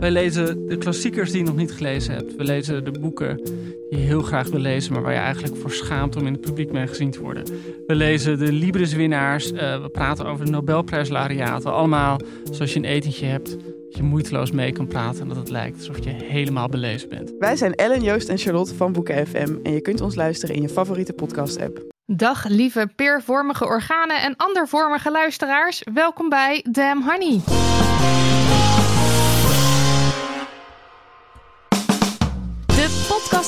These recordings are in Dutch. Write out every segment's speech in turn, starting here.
Wij lezen de klassiekers die je nog niet gelezen hebt. We lezen de boeken die je heel graag wil lezen, maar waar je eigenlijk voor schaamt om in het publiek mee gezien te worden. We lezen de Libris-winnaars. Uh, we praten over de Nobelprijslariaten. Allemaal zoals je een etentje hebt. Dat je moeiteloos mee kan praten en dat het lijkt alsof je helemaal belezen bent. Wij zijn Ellen, Joost en Charlotte van Boeken FM. En je kunt ons luisteren in je favoriete podcast-app. Dag lieve peervormige organen en andervormige luisteraars. Welkom bij Damn Honey.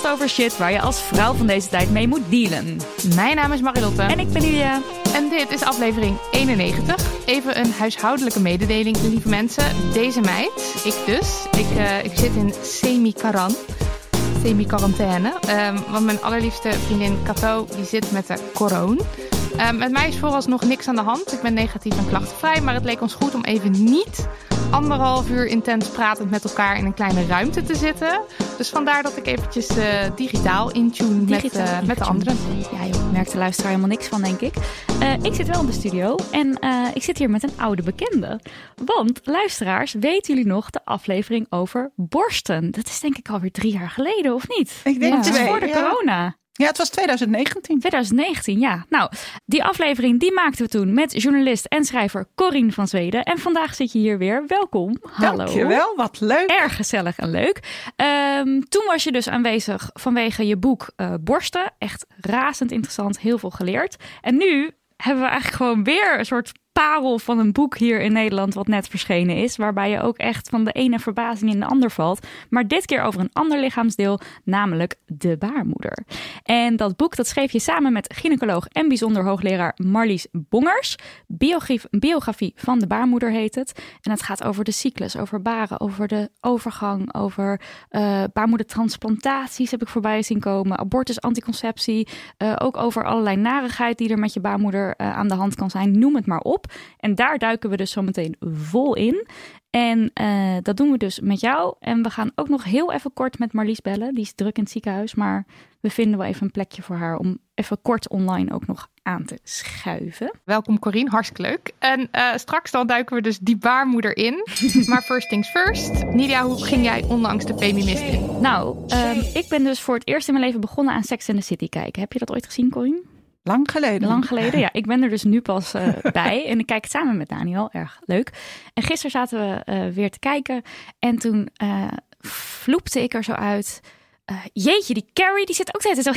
Podcast over shit waar je als vrouw van deze tijd mee moet dealen. Mijn naam is Marilotte. En ik ben Julia. En dit is aflevering 91. Even een huishoudelijke mededeling, lieve mensen. Deze meid, ik dus, ik, uh, ik zit in semi-karan. Semi-quarantaine. Um, want mijn allerliefste vriendin Cato, die zit met de corona. Um, met mij is vooralsnog niks aan de hand. Ik ben negatief en klachtenvrij. Maar het leek ons goed om even niet anderhalf uur intens pratend met elkaar in een kleine ruimte te zitten. Dus vandaar dat ik eventjes uh, digitaal intune met, uh, met de anderen. Ja joh, merkt de luisteraar helemaal niks van denk ik. Uh, ik zit wel in de studio en ik zit hier met een oude bekende. Want luisteraars, weten jullie nog de aflevering over borsten? Dat is denk ik alweer drie jaar geleden of niet? Ik denk ja. Het is voor de ja. corona. Ja, het was 2019. 2019, ja. Nou, die aflevering die maakten we toen met journalist en schrijver Corine van Zweden. En vandaag zit je hier weer. Welkom. Hallo. Dankjewel, wat leuk. Erg gezellig en leuk. Um, toen was je dus aanwezig vanwege je boek uh, Borsten. Echt razend interessant, heel veel geleerd. En nu hebben we eigenlijk gewoon weer een soort parel van een boek hier in Nederland wat net verschenen is, waarbij je ook echt van de ene verbazing in de ander valt, maar dit keer over een ander lichaamsdeel, namelijk de baarmoeder. En dat boek dat schreef je samen met gynaecoloog en bijzonder hoogleraar Marlies Bongers. Biografie, biografie van de baarmoeder heet het. En het gaat over de cyclus, over baren, over de overgang, over uh, baarmoedertransplantaties heb ik voorbij zien komen, abortus, anticonceptie, uh, ook over allerlei narigheid die er met je baarmoeder uh, aan de hand kan zijn. Noem het maar op. En daar duiken we dus zo meteen vol in. En uh, dat doen we dus met jou. En we gaan ook nog heel even kort met Marlies bellen. Die is druk in het ziekenhuis. Maar we vinden wel even een plekje voor haar om even kort online ook nog aan te schuiven. Welkom Corine, hartstikke leuk. En uh, straks dan duiken we dus die baarmoeder in. maar first things first. Nidia, hoe ging jij onlangs de Feminist in? Nou, um, ik ben dus voor het eerst in mijn leven begonnen aan Sex and the City kijken. Heb je dat ooit gezien, Corine? Lang geleden. Lang geleden, ja. Ik ben er dus nu pas uh, bij. En ik kijk het samen met Daniel. Erg leuk. En gisteren zaten we uh, weer te kijken. En toen uh, vloepte ik er zo uit. jeetje, die Carrie die zit ook steeds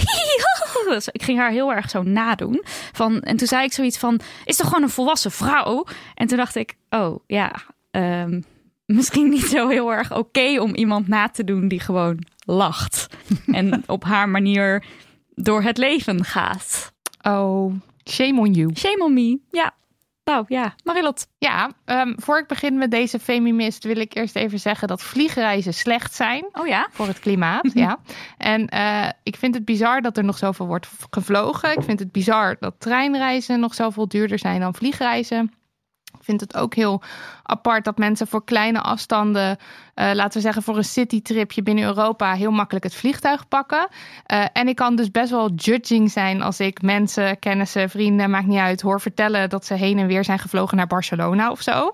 zo. ik ging haar heel erg zo nadoen. Van, en toen zei ik zoiets van: Is toch gewoon een volwassen vrouw? En toen dacht ik: Oh ja, um, misschien niet zo heel erg oké okay om iemand na te doen die gewoon lacht. en op haar manier door het leven gaat. Oh, shame on you. Shame on me, ja. Nou ja, Marilot. Ja, um, voor ik begin met deze Femimist wil ik eerst even zeggen dat vliegreizen slecht zijn. Oh ja? Voor het klimaat, ja. En uh, ik vind het bizar dat er nog zoveel wordt gevlogen. Ik vind het bizar dat treinreizen nog zoveel duurder zijn dan vliegreizen. Ik vind het ook heel apart dat mensen voor kleine afstanden, uh, laten we zeggen voor een citytripje binnen Europa, heel makkelijk het vliegtuig pakken. Uh, en ik kan dus best wel judging zijn als ik mensen, kennissen, vrienden, maakt niet uit, hoor vertellen dat ze heen en weer zijn gevlogen naar Barcelona of zo.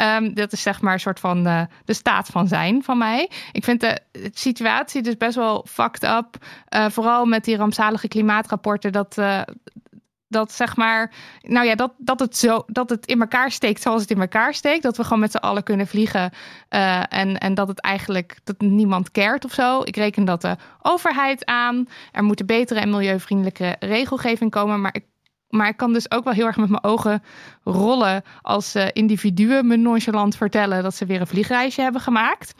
Um, dat is zeg maar een soort van uh, de staat van zijn van mij. Ik vind de, de situatie dus best wel fucked up. vooral met die rampzalige klimaatrapporten. Dat, dat zeg maar, nou ja, dat, dat, het zo, dat het in elkaar steekt zoals het in elkaar steekt. Dat we gewoon met z'n allen kunnen vliegen. Uh, en, en dat het eigenlijk dat niemand keert of zo. Ik reken dat de overheid aan. Er moet een betere en milieuvriendelijke regelgeving komen. Maar ik, maar ik kan dus ook wel heel erg met mijn ogen rollen als uh, individuen me nonchalant vertellen dat ze weer een vliegreisje hebben gemaakt.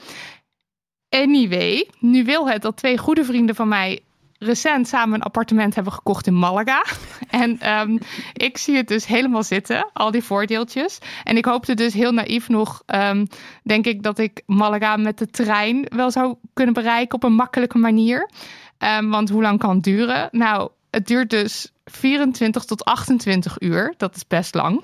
Anyway, nu wil het dat twee goede vrienden van mij recent samen een appartement hebben gekocht in Malaga. En um, ik zie het dus helemaal zitten, al die voordeeltjes. En ik hoopte dus heel naïef nog, um, denk ik, dat ik Malaga met de trein wel zou kunnen bereiken op een makkelijke manier. Um, want hoe lang kan het duren? Nou, het duurt dus 24 tot 28 uur. Dat is best lang.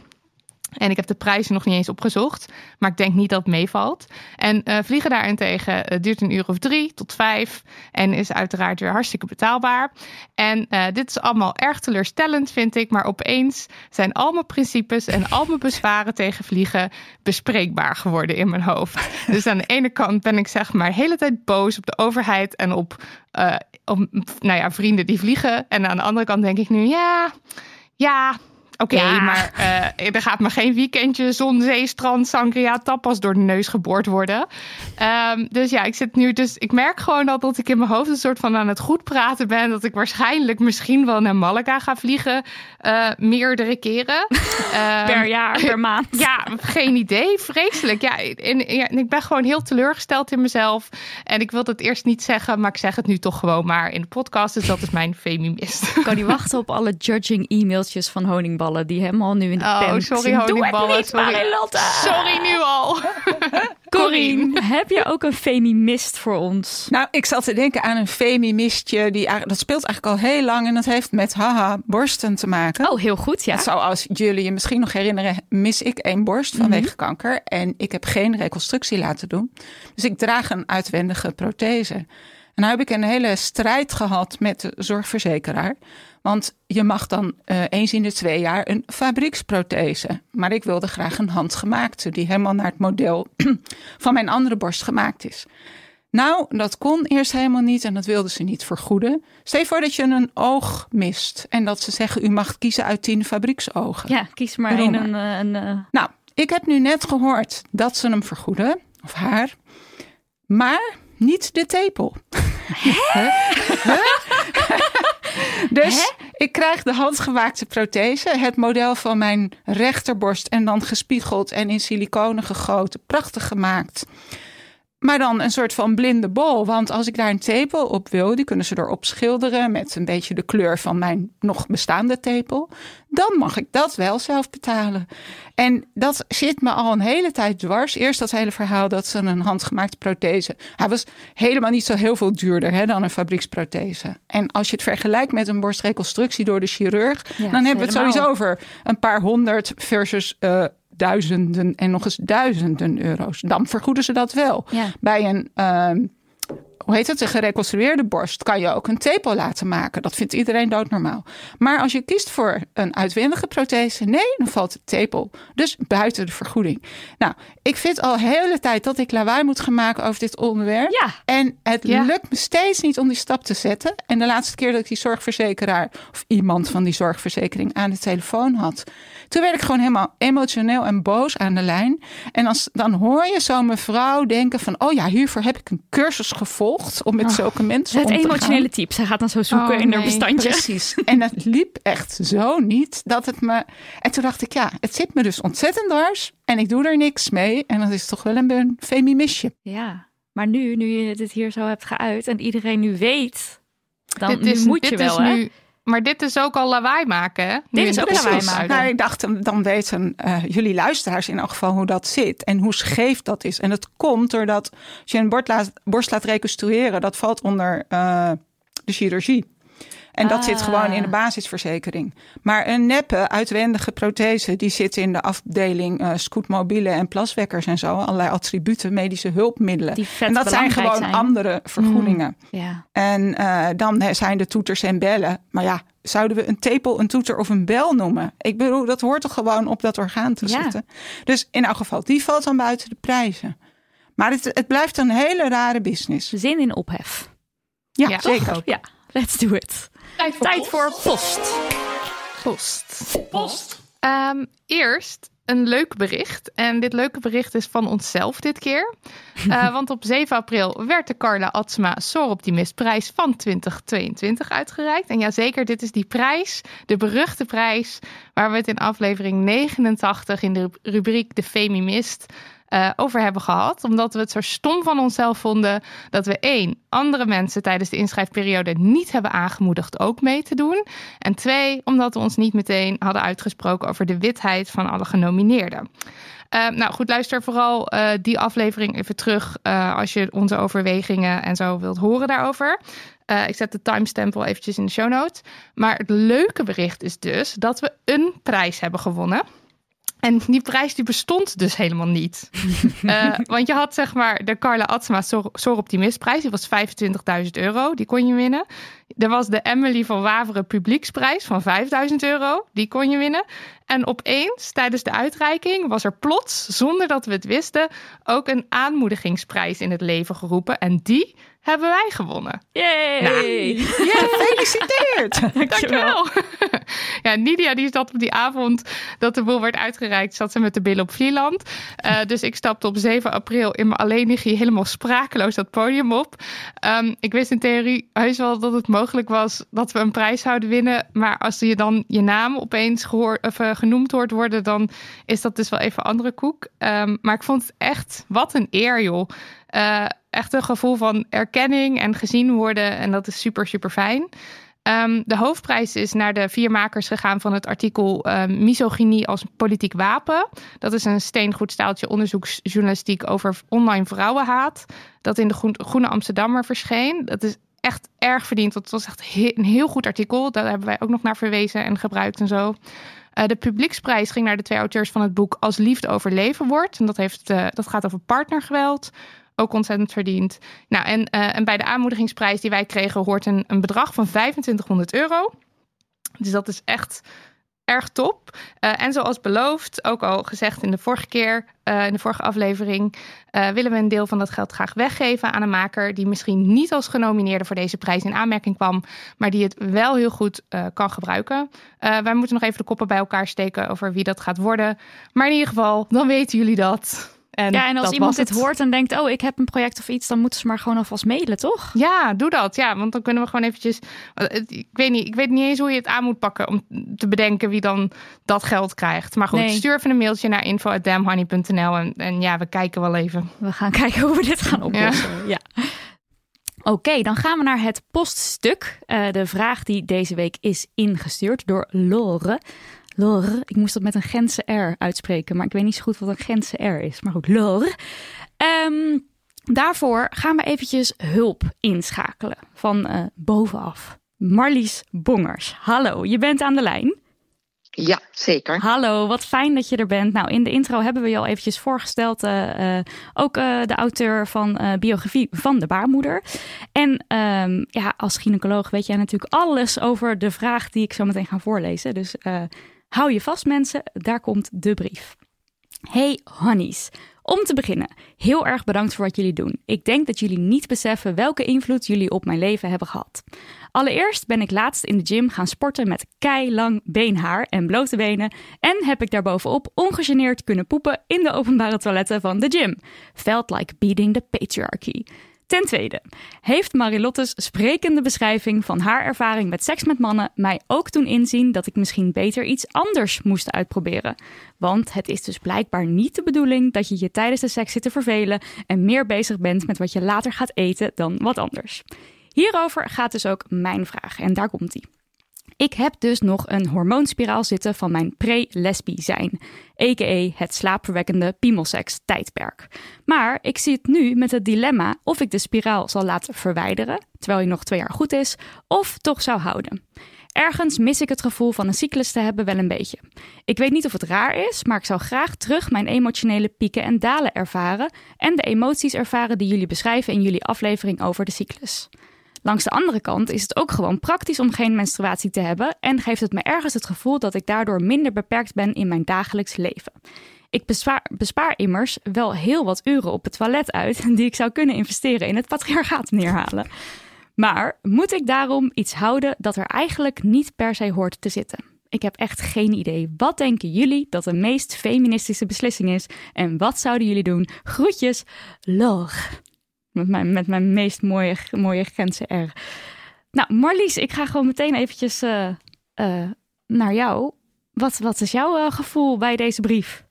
En ik heb de prijzen nog niet eens opgezocht. Maar ik denk niet dat het meevalt. En uh, vliegen daarentegen uh, duurt een uur of drie tot vijf. En is uiteraard weer hartstikke betaalbaar. En uh, dit is allemaal erg teleurstellend, vind ik. Maar opeens zijn al mijn principes en al mijn bezwaren tegen vliegen bespreekbaar geworden in mijn hoofd. Dus aan de ene kant ben ik zeg maar de hele tijd boos op de overheid en op, op nou ja, vrienden die vliegen. En aan de andere kant denk ik nu, ja, ja Oké, okay, ja. maar uh, er gaat me geen weekendje zon, zee, strand, sangria, tapas door de neus geboord worden. Um, dus ja, ik zit nu dus, ik merk gewoon al dat ik in mijn hoofd een soort van aan het goed praten ben. Dat ik waarschijnlijk misschien wel naar Malaga ga vliegen, uh, meerdere keren. um, per jaar, per maand. Ja, geen idee. Vreselijk. Ja en, ja, en ik ben gewoon heel teleurgesteld in mezelf. En ik wil het eerst niet zeggen, maar ik zeg het nu toch gewoon maar in de podcast. Dus dat is mijn femimist. Ik kan niet wachten op alle judging e-mailtjes van Honingballen die helemaal nu in de oh, pen sorry honingballen. Sorry. sorry nu al. Corine, heb je ook een femimist voor ons? Nou, ik zat te denken aan een femimistje. Die, dat speelt eigenlijk al heel lang en dat heeft met haha borsten te maken. Oh, heel goed, ja. Zoals jullie je misschien nog herinneren, mis ik één borst vanwege mm kanker. En ik heb geen reconstructie laten doen. Dus ik draag een uitwendige prothese. En nou heb ik een hele strijd gehad met de zorgverzekeraar. Want je mag dan uh, eens in de twee jaar een fabrieksprothese. Maar ik wilde graag een handgemaakte, die helemaal naar het model van mijn andere borst gemaakt is. Nou, dat kon eerst helemaal niet en dat wilden ze niet vergoeden. Stel je voor dat je een oog mist en dat ze zeggen: u mag kiezen uit tien fabrieksogen. Ja, kies maar één. Een, een, een, eh, Nou, ik heb nu net gehoord dat ze hem vergoeden, of haar, maar niet de tepel. Hè? Dus ik krijg de handgemaakte prothese, het model van mijn rechterborst en dan gespiegeld en in siliconen gegoten, prachtig gemaakt. Maar dan een soort van blinde bol. Want als ik daar een tepel op wil, die kunnen ze erop schilderen met een beetje de kleur van mijn nog bestaande tepel. Dan mag ik dat wel zelf betalen. En dat zit me al een hele tijd dwars. Eerst dat hele verhaal dat ze een handgemaakte prothese. Hij was helemaal niet zo heel veel duurder hè, dan een fabrieksprothese. En als je het vergelijkt met een borstreconstructie door de chirurg, dan hebben we het sowieso over een paar honderd versus. Uh, duizenden en nog eens duizenden euro's. Dan vergoeden ze dat wel. Bij een uh, hoe heet het, een gereconstrueerde borst, kan je ook een tepel laten maken. Dat vindt iedereen doodnormaal. Maar als je kiest voor een uitwendige prothese, nee, dan valt de tepel. Dus buiten de vergoeding. Nou, ik vind al de hele tijd dat ik lawaai moet gaan maken over dit onderwerp. Ja. En het lukt me steeds niet om die stap te zetten. En de laatste keer dat ik die zorgverzekeraar of iemand van die zorgverzekering aan de telefoon had, toen werd ik gewoon helemaal emotioneel en boos aan de lijn. En als, dan hoor je zo'n mevrouw denken van, oh ja, hiervoor heb ik een cursus gevolgd om met oh, zulke mensen het om te emotionele type. Zij gaat dan zo zoeken oh, in haar bestandje. Precies. En het liep echt zo niet dat het me... En toen dacht ik, ja, het zit me dus ontzettend dwars. En ik doe er niks mee. En dat is toch wel een femimisje. Ja, maar nu, nu je dit hier zo hebt geuit en iedereen nu weet... Dan dit moet je wel, hè? Nu maar dit is ook al lawaai maken, hè? Dit is ook lawaai maken. Nou, ik dacht, dan weten uh, jullie luisteraars in elk geval hoe dat zit. En hoe scheef dat is. En het komt doordat als je een borst laat, borst laat reconstrueren... dat valt onder uh, de chirurgie. En dat zit gewoon in de ah. basisverzekering. Maar een neppe, uitwendige prothese, die zit in de afdeling uh, scootmobielen en plaswekkers en zo. Allerlei attributen, medische hulpmiddelen. en dat zijn gewoon andere vergoedingen. Mm, ja. En uh, dan zijn de toeters en bellen. Maar ja, zouden we een tepel, een toeter of een bel noemen? Ik bedoel, dat hoort toch gewoon op dat orgaan te ja. zitten. Dus in elk geval, die valt dan buiten de prijzen. Maar het, het blijft een hele rare business. Zin in ophef. Ja, ja zeker. Ja, let's do it. Tijd voor, post. post. Post. Um, eerst een leuk bericht. En dit leuke bericht is van onszelf dit keer. Uh, want op 7 april werd de Carla Atsma Soroptimist prijs van 2022 uitgereikt. En ja, zeker, dit is die prijs, de beruchte prijs, waar we het in aflevering 89 in de rubriek De Femimist uh, over hebben gehad. Omdat we het zo stom van onszelf vonden dat we één, andere mensen tijdens de inschrijfperiode niet hebben aangemoedigd ook mee te doen. En twee, omdat we ons niet meteen hadden uitgesproken over de witheid van alle genomineerden. Uh, nou goed, luister vooral uh, die aflevering even terug als je onze overwegingen en zo wilt horen daarover. ik zet de timestamp wel eventjes in de show notes. Maar het leuke bericht is dus dat we een prijs hebben gewonnen. En die prijs die bestond dus helemaal niet. uh, want je had zeg maar de Carla Atsma Sor Optimistprijs. Die was 25.000 euro. Die kon je winnen. Er was de Emily van Waveren Publieksprijs van 5.000 euro. Die kon je winnen. En opeens, tijdens de uitreiking, was er plots, zonder dat we het wisten, ook een aanmoedigingsprijs in het leven geroepen. En die hebben wij gewonnen. Yay! Nou, yeah, gefeliciteerd! Dankjewel. ja, Nidia die zat op die avond dat de boel werd uitgereikt, zat ze met de billen op Vlieland. Uh, dus ik stapte op 7 april in mijn alleenigje helemaal sprakeloos dat podium op. Um, ik wist in theorie heus wel dat het mogelijk was dat we een prijs zouden winnen. Maar als je dan je naam opeens gehoord, of, uh, genoemd hoort worden, dan is dat dus wel even andere koek. Um, maar ik vond het echt, wat een eer joh. Uh, echt een gevoel van erkenning en gezien worden. En dat is super, super fijn. Um, de hoofdprijs is naar de vier makers gegaan van het artikel uh, Misogynie als politiek wapen. Dat is een steengoed staaltje onderzoeksjournalistiek over online vrouwenhaat. Dat in de Groene Amsterdammer verscheen. Dat is echt erg verdiend. Dat was echt een heel goed artikel. Daar hebben wij ook nog naar verwezen en gebruikt en zo. Uh, de publieksprijs ging naar de twee auteurs van het boek Als Liefde overleven wordt. En dat, heeft, uh, dat gaat over partnergeweld ook ontzettend verdiend. Nou, en, uh, en bij de aanmoedigingsprijs die wij kregen hoort een, een bedrag van 2500 euro. Dus dat is echt erg top. Uh, en zoals beloofd, ook al gezegd in de vorige keer, uh, in de vorige aflevering, willen we een deel van dat geld graag weggeven aan een maker die misschien niet als genomineerde voor deze prijs in aanmerking kwam, maar die het wel heel goed kan gebruiken. wij moeten nog even de koppen bij elkaar steken over wie dat gaat worden. Maar in ieder geval, dan weten jullie dat. En ja, en als iemand dit hoort en denkt, oh, ik heb een project of iets, dan moeten ze maar gewoon alvast mailen, toch? Ja, doe dat. Ja, want dan kunnen we gewoon eventjes. Ik weet niet, ik weet niet eens hoe je het aan moet pakken om te bedenken wie dan dat geld krijgt. Maar goed, nee. stuur even een mailtje naar info.damhoney.nl en, en ja, we kijken wel even. We gaan kijken hoe we dit gaan oplossen. ja. ja. Oké, okay, dan gaan we naar het poststuk. Uh, de vraag die deze week is ingestuurd door Lore. Lore. Ik moest dat met een Gentse R uitspreken, maar ik weet niet zo goed wat een Gentse R is. Maar goed, Lore. Um, daarvoor gaan we eventjes hulp inschakelen van uh, bovenaf. Marlies Bongers. Hallo, je bent aan de lijn. Ja, zeker. Hallo, wat fijn dat je er bent. Nou, in de intro hebben we je al eventjes voorgesteld. Uh, uh, ook uh, de auteur van biografie van de baarmoeder. En um, ja, als gynaecoloog weet jij natuurlijk alles over de vraag die ik zo meteen ga voorlezen. Dus Hou je vast mensen, daar komt de brief. Hey honeys. Om te beginnen, heel erg bedankt voor wat jullie doen. Ik denk dat jullie niet beseffen welke invloed jullie op mijn leven hebben gehad. Allereerst ben ik laatst in de gym gaan sporten met keilang beenhaar en blote benen en heb ik daarbovenop ongegeneerd kunnen poepen in de openbare toiletten van de gym. Felt like beating the patriarchy. Ten tweede, heeft Marilotte's sprekende beschrijving van haar ervaring met seks met mannen mij ook toen inzien dat ik misschien beter iets anders moest uitproberen. Want het is dus blijkbaar niet de bedoeling dat je je tijdens de seks zit te vervelen en meer bezig bent met wat je later gaat eten dan wat anders. Hierover gaat dus ook mijn vraag en daar komt ie. Ik heb dus nog een hormoonspiraal zitten van mijn pre-lesbi zijn, a.k.a. het slaapverwekkende piemelseks tijdperk. Maar ik zie het nu met het dilemma of ik de spiraal zal laten verwijderen, terwijl hij nog twee jaar goed is, of toch zou houden. Ergens mis ik het gevoel van een cyclus te hebben wel een beetje. Ik weet niet of het raar is, maar ik zou graag terug mijn emotionele pieken en dalen ervaren en de emoties ervaren die jullie beschrijven in jullie aflevering over de cyclus. Langs de andere kant is het ook gewoon praktisch om geen menstruatie te hebben en geeft het me ergens het gevoel dat ik daardoor minder beperkt ben in mijn dagelijks leven. Ik bespaar, immers wel heel wat uren op het toilet uit die ik zou kunnen investeren in het patriarchaat neerhalen. Maar moet ik daarom iets houden dat er eigenlijk niet per se hoort te zitten? Ik heb echt geen idee. Wat denken jullie dat de meest feministische beslissing is? En wat zouden jullie doen? Groetjes, Log. Met mijn, met mijn meest mooie, mooie Gentse R. Nou, Marlies, ik ga gewoon meteen eventjes uh, uh, naar jou. Wat, wat is jouw uh, gevoel bij deze brief?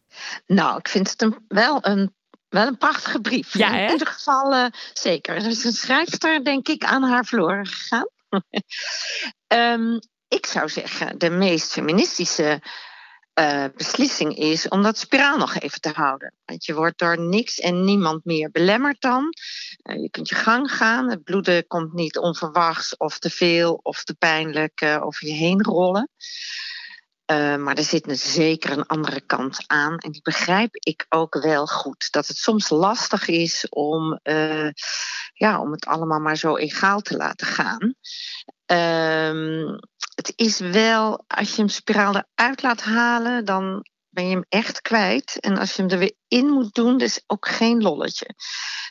Nou, ik vind het een, wel, een, wel een prachtige brief. Ja, In ieder geval zeker. Er is een schrijfster, denk ik, aan haar verloren gegaan. um, ik zou zeggen, de meest feministische uh, beslissing is om dat spiraal nog even te houden. Want je wordt door niks en niemand meer belemmerd dan. Uh, je kunt je gang gaan. Het bloeden komt niet onverwachts of te veel of te pijnlijk uh, over je heen rollen. Uh, maar er zit zeker een andere kant aan. En die begrijp ik ook wel goed. Dat het soms lastig is om, ja, om het allemaal maar zo egaal te laten gaan. Um, het is wel, als je hem spiraal eruit laat halen, dan ben je hem echt kwijt. En als je hem er weer in moet doen, is ook geen lolletje.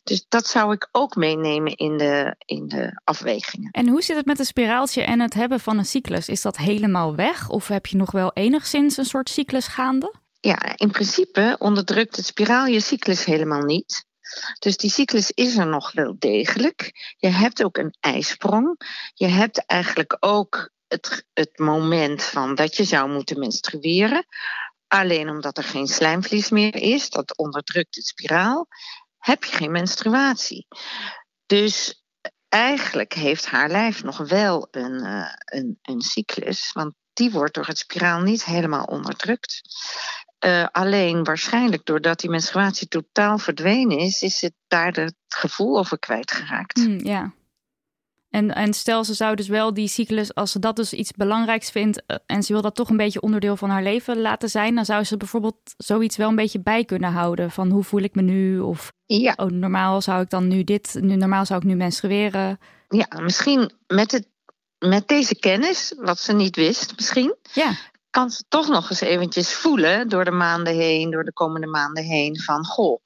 Dus dat zou ik ook meenemen in de, in de afwegingen. En hoe zit het met een spiraaltje en het hebben van een cyclus? Is dat helemaal weg? Of heb je nog wel enigszins een soort cyclus gaande? Ja, in principe onderdrukt het spiraal je cyclus helemaal niet. Dus die cyclus is er nog wel degelijk. Je hebt ook een ijsprong. Je hebt eigenlijk ook het, het moment van dat je zou moeten menstrueren. Alleen omdat er geen slijmvlies meer is, dat onderdrukt het spiraal, heb je geen menstruatie. Dus eigenlijk heeft haar lijf nog wel een, uh, een, een cyclus, want die wordt door het spiraal niet helemaal onderdrukt. Uh, alleen waarschijnlijk doordat die menstruatie totaal verdwenen is, is het daar het gevoel over kwijtgeraakt. Mm, ja. En, en stel, ze zou dus wel die cyclus, als ze dat dus iets belangrijks vindt uh, en ze wil dat toch een beetje onderdeel van haar leven laten zijn, dan zou ze bijvoorbeeld zoiets wel een beetje bij kunnen houden. Van hoe voel ik me nu? Of ja. oh, normaal zou ik dan nu dit, nu, normaal zou ik nu menstrueren. Ja, misschien met, het, met deze kennis, wat ze niet wist, misschien. Ja. Kan ze toch nog eens eventjes voelen door de maanden heen, door de komende maanden heen, van goh.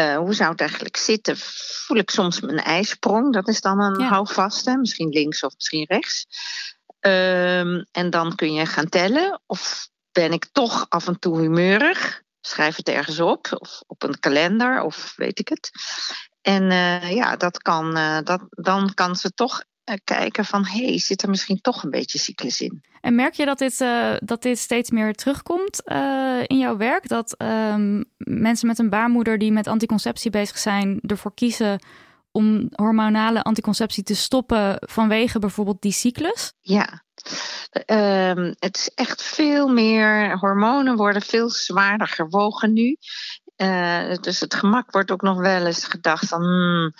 Uh, hoe zou het eigenlijk zitten? Voel ik soms mijn ijsprong? Dat is dan een ja. houvast, misschien links of misschien rechts. Um, en dan kun je gaan tellen. Of ben ik toch af en toe humeurig? Schrijf het ergens op, of op een kalender, of weet ik het. En uh, ja, dat kan, uh, dat, dan kan ze toch kijken van... hé, hey, zit er misschien toch een beetje cyclus in? En merk je dat dit, uh, dat dit steeds meer terugkomt uh, in jouw werk? Dat um, mensen met een baarmoeder die met anticonceptie bezig zijn... ervoor kiezen om hormonale anticonceptie te stoppen... vanwege bijvoorbeeld die cyclus? Ja, um, het is echt veel meer... hormonen worden veel zwaarder gewogen nu. Uh, dus het gemak wordt ook nog wel eens gedacht van, hmm,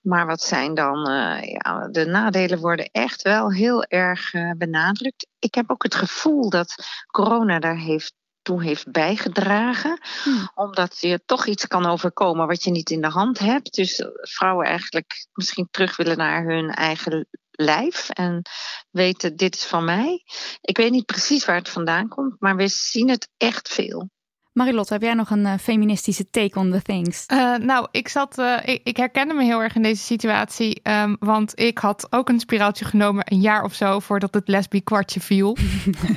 maar wat zijn dan, uh, ja, de nadelen worden echt wel heel erg uh, benadrukt. Ik heb ook het gevoel dat corona daar heeft toe heeft bijgedragen. Hmm. Omdat je toch iets kan overkomen wat je niet in de hand hebt. Dus vrouwen eigenlijk misschien terug willen naar hun eigen lijf en weten dit is van mij. Ik weet niet precies waar het vandaan komt, maar we zien het echt veel. Marilotte, heb jij nog een uh, feministische take on the things? Uh, nou, ik zat, uh, ik, ik, herkende me heel erg in deze situatie. Um, want ik had ook een spiraaltje genomen een jaar of zo voordat het lesbi kwartje viel.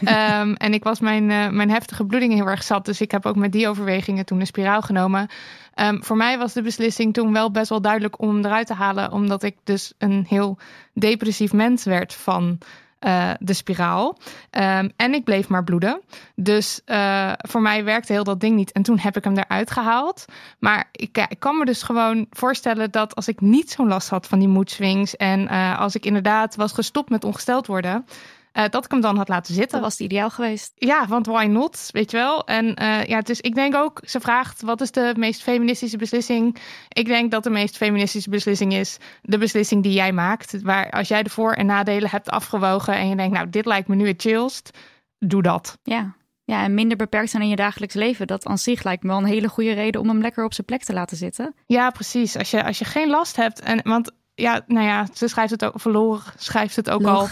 um, en ik was mijn, mijn heftige bloedingen heel erg zat. Dus ik heb ook met die overwegingen toen een spiraal genomen. Um, voor mij was de beslissing toen wel best wel duidelijk om hem eruit te halen. Omdat ik dus een heel depressief mens werd van uh, de spiraal. Um, en ik bleef maar bloeden. Dus uh, voor mij werkte heel dat ding niet. En toen heb ik hem eruit gehaald. Maar ik, ik kan me dus gewoon voorstellen dat als ik niet zo'n last had van die mood swings. En uh, als ik inderdaad was gestopt met ongesteld worden. Uh, dat ik hem dan had laten zitten. Dat was het ideaal geweest. Ja, want why not? Weet je wel? En uh, ja, dus ik denk ook, ze vraagt wat is de meest feministische beslissing? Ik denk dat de meest feministische beslissing is de beslissing die jij maakt. Waar als jij de voor- en nadelen hebt afgewogen en je denkt, nou, dit lijkt me nu het chillst, doe dat. Ja. Ja, en minder beperkt zijn in je dagelijks leven. Dat aan zich lijkt me wel een hele goede reden om hem lekker op zijn plek te laten zitten. Ja, precies. Als je, als je geen last hebt. En, want ja, nou ja, ze schrijft het ook, verloren schrijft het ook Log.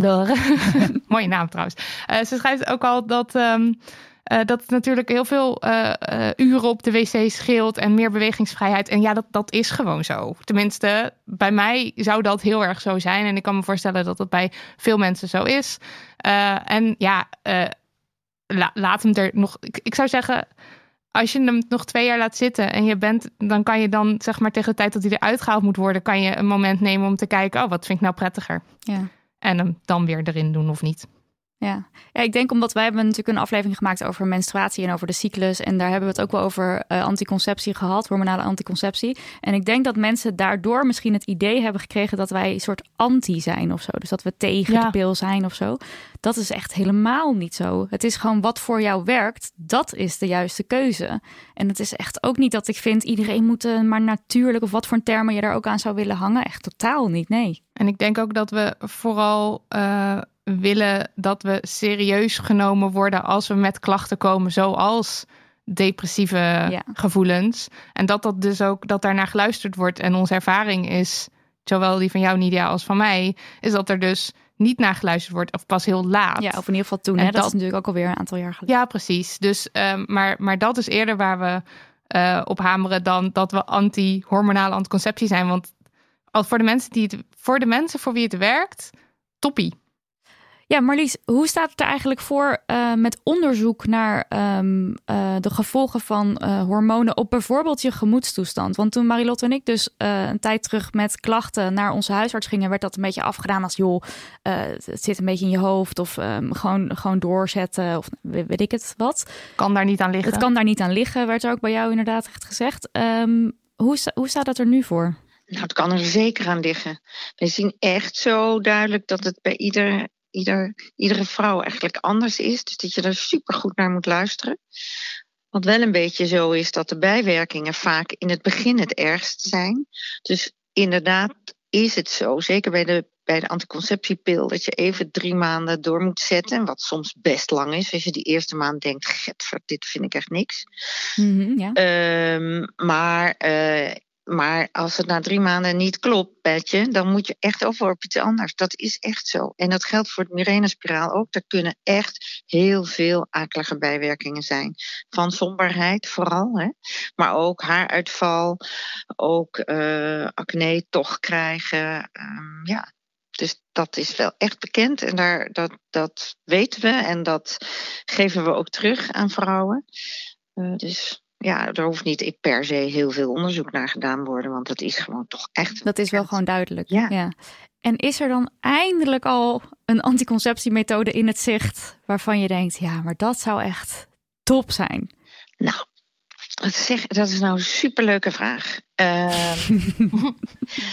al. Mooie naam trouwens. Uh, ze schrijft ook al dat. Um, uh, dat het natuurlijk heel veel uh, uren op de wc scheelt en meer bewegingsvrijheid. En ja, dat, dat is gewoon zo. Tenminste, bij mij zou dat heel erg zo zijn. En ik kan me voorstellen dat dat bij veel mensen zo is. en ja, la, laat hem er nog. Ik, ik zou zeggen als je hem nog twee jaar laat zitten en je bent, dan kan je dan zeg maar tegen de tijd dat hij eruit gehaald moet worden, kan je een moment nemen om te kijken, oh, wat vind ik nou prettiger? Ja. En hem dan weer erin doen of niet. Ja. ja, ik denk omdat wij hebben natuurlijk een aflevering gemaakt over menstruatie en over de cyclus. En daar hebben we het ook wel over uh, anticonceptie gehad, hormonale anticonceptie. En ik denk dat mensen daardoor misschien het idee hebben gekregen dat wij een soort anti zijn of zo. Dus dat we tegen de pil zijn of zo. Dat is echt helemaal niet zo. Het is gewoon wat voor jou werkt, dat is de juiste keuze. En het is echt ook niet dat ik vind iedereen moet uh, maar natuurlijk of wat voor termen je daar ook aan zou willen hangen. Echt totaal niet, nee. En ik denk ook dat we vooral uh, willen dat we serieus genomen worden als we met klachten komen, zoals depressieve ja. gevoelens. En dat dat dus ook dat daarnaar geluisterd wordt. En onze ervaring is, zowel die van jou, Nidia, als van mij, is dat er dus niet naar geluisterd wordt of pas heel laat. Ja, of in ieder geval toen. Hè? Dat, dat, is natuurlijk ook alweer een aantal jaar geleden. Ja, precies. Dus, um, maar, maar dat is eerder waar we uh, op hameren dan dat we anti-hormonale anticonceptie zijn. Want voor de mensen die het, voor de mensen voor wie het werkt, toppie. Ja, Marlies, hoe staat het er eigenlijk voor uh, met onderzoek naar um, uh, de gevolgen van uh, hormonen op bijvoorbeeld je gemoedstoestand? Want toen Marilotte en ik dus een tijd terug met klachten naar onze huisarts gingen, werd dat een beetje afgedaan als joh, het zit een beetje in je hoofd of um, gewoon, gewoon doorzetten of weet ik het wat. Kan daar niet aan liggen. Het kan daar niet aan liggen, werd er ook bij jou inderdaad echt gezegd. Um, hoe, hoe staat dat er nu voor? Nou, het kan er zeker aan liggen. We zien echt zo duidelijk dat het bij ieder ieder, iedere vrouw eigenlijk anders is. Dus dat je er super goed naar moet luisteren. Wat wel een beetje zo is dat de bijwerkingen vaak in het begin het ergst zijn. Dus inderdaad is het zo, zeker bij de, bij de anticonceptiepil, dat je even drie maanden door moet zetten. Wat soms best lang is. Als je die eerste maand denkt, dit vind ik echt niks. Mm -hmm, ja. um, maar uh, maar als het na drie maanden niet klopt, Petje, dan moet je echt over op iets anders. Dat is echt zo. En dat geldt voor het Mirena-spiraal ook. Er kunnen echt heel veel akelige bijwerkingen zijn. Van somberheid vooral, hè? maar ook haaruitval, ook uh, acne toch krijgen. Um, ja, dus dat is wel echt bekend en daar, dat, dat weten we en dat geven we ook terug aan vrouwen. Uh, dus ja, er hoeft niet per se heel veel onderzoek naar gedaan worden, want dat is gewoon toch echt. Dat is wel gewoon duidelijk. Ja. ja. En is er dan eindelijk al een anticonceptiemethode in het zicht waarvan je denkt, ja, maar dat zou echt top zijn? Nou, Zeg, dat is nou een superleuke vraag. Uh,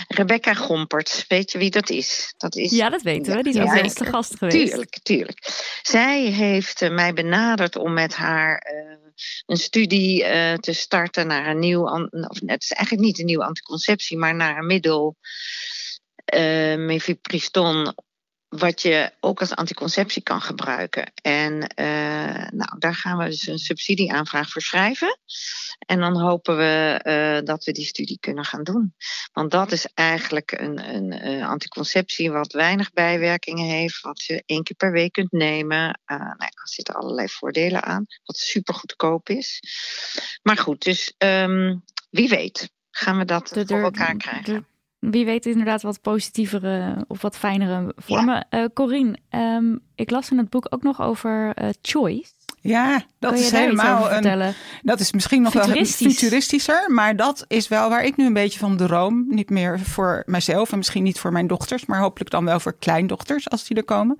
Rebecca Gompert, weet je wie dat is? dat is? Ja, dat weten we. Die is ook de gast geweest. Tuurlijk, tuurlijk. Zij heeft uh, mij benaderd om met haar uh, een studie te starten naar een nieuw... Of, het is eigenlijk niet een nieuwe anticonceptie, maar naar een middel... mifepriston wat je ook als anticonceptie kan gebruiken. En uh, nou, daar gaan we dus een subsidieaanvraag voor schrijven. En dan hopen we uh, dat we die studie kunnen gaan doen. Want dat is eigenlijk een, een uh, anticonceptie wat weinig bijwerkingen heeft, wat je één keer per week kunt nemen. nou ja, er zitten allerlei voordelen aan, wat super goedkoop is. Maar goed, dus um, wie weet gaan we dat de, voor elkaar krijgen wie weet inderdaad wat positievere of wat fijnere vormen. Ja. Uh, Corine, um, ik las in het boek ook nog over uh, choice. Ja, dat is helemaal een. Dat is misschien nog wel futuristischer, maar dat is wel waar ik nu een beetje van droom. Niet meer voor mijzelf en misschien niet voor mijn dochters, maar hopelijk dan wel voor kleindochters als die er komen.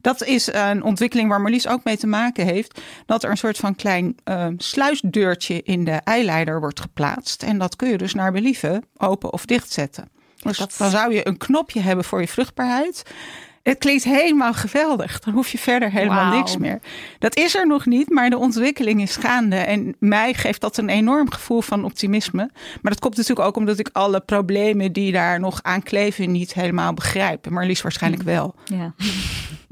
Dat is een ontwikkeling waar Marlies ook mee te maken heeft. Dat er een soort van klein uh, sluisdeurtje in de eileider wordt geplaatst. En dat kun je dus naar believen open of dichtzetten. Dus dat... dan zou je een knopje hebben voor je vruchtbaarheid. Het klinkt helemaal geweldig. Dan hoef je verder helemaal wow. niks meer. Dat is er nog niet, maar de ontwikkeling is gaande. En mij geeft dat een enorm gevoel van optimisme. Maar dat komt natuurlijk ook omdat ik alle problemen die daar nog aan kleven niet helemaal begrijp. Maar liefst waarschijnlijk wel. Ja.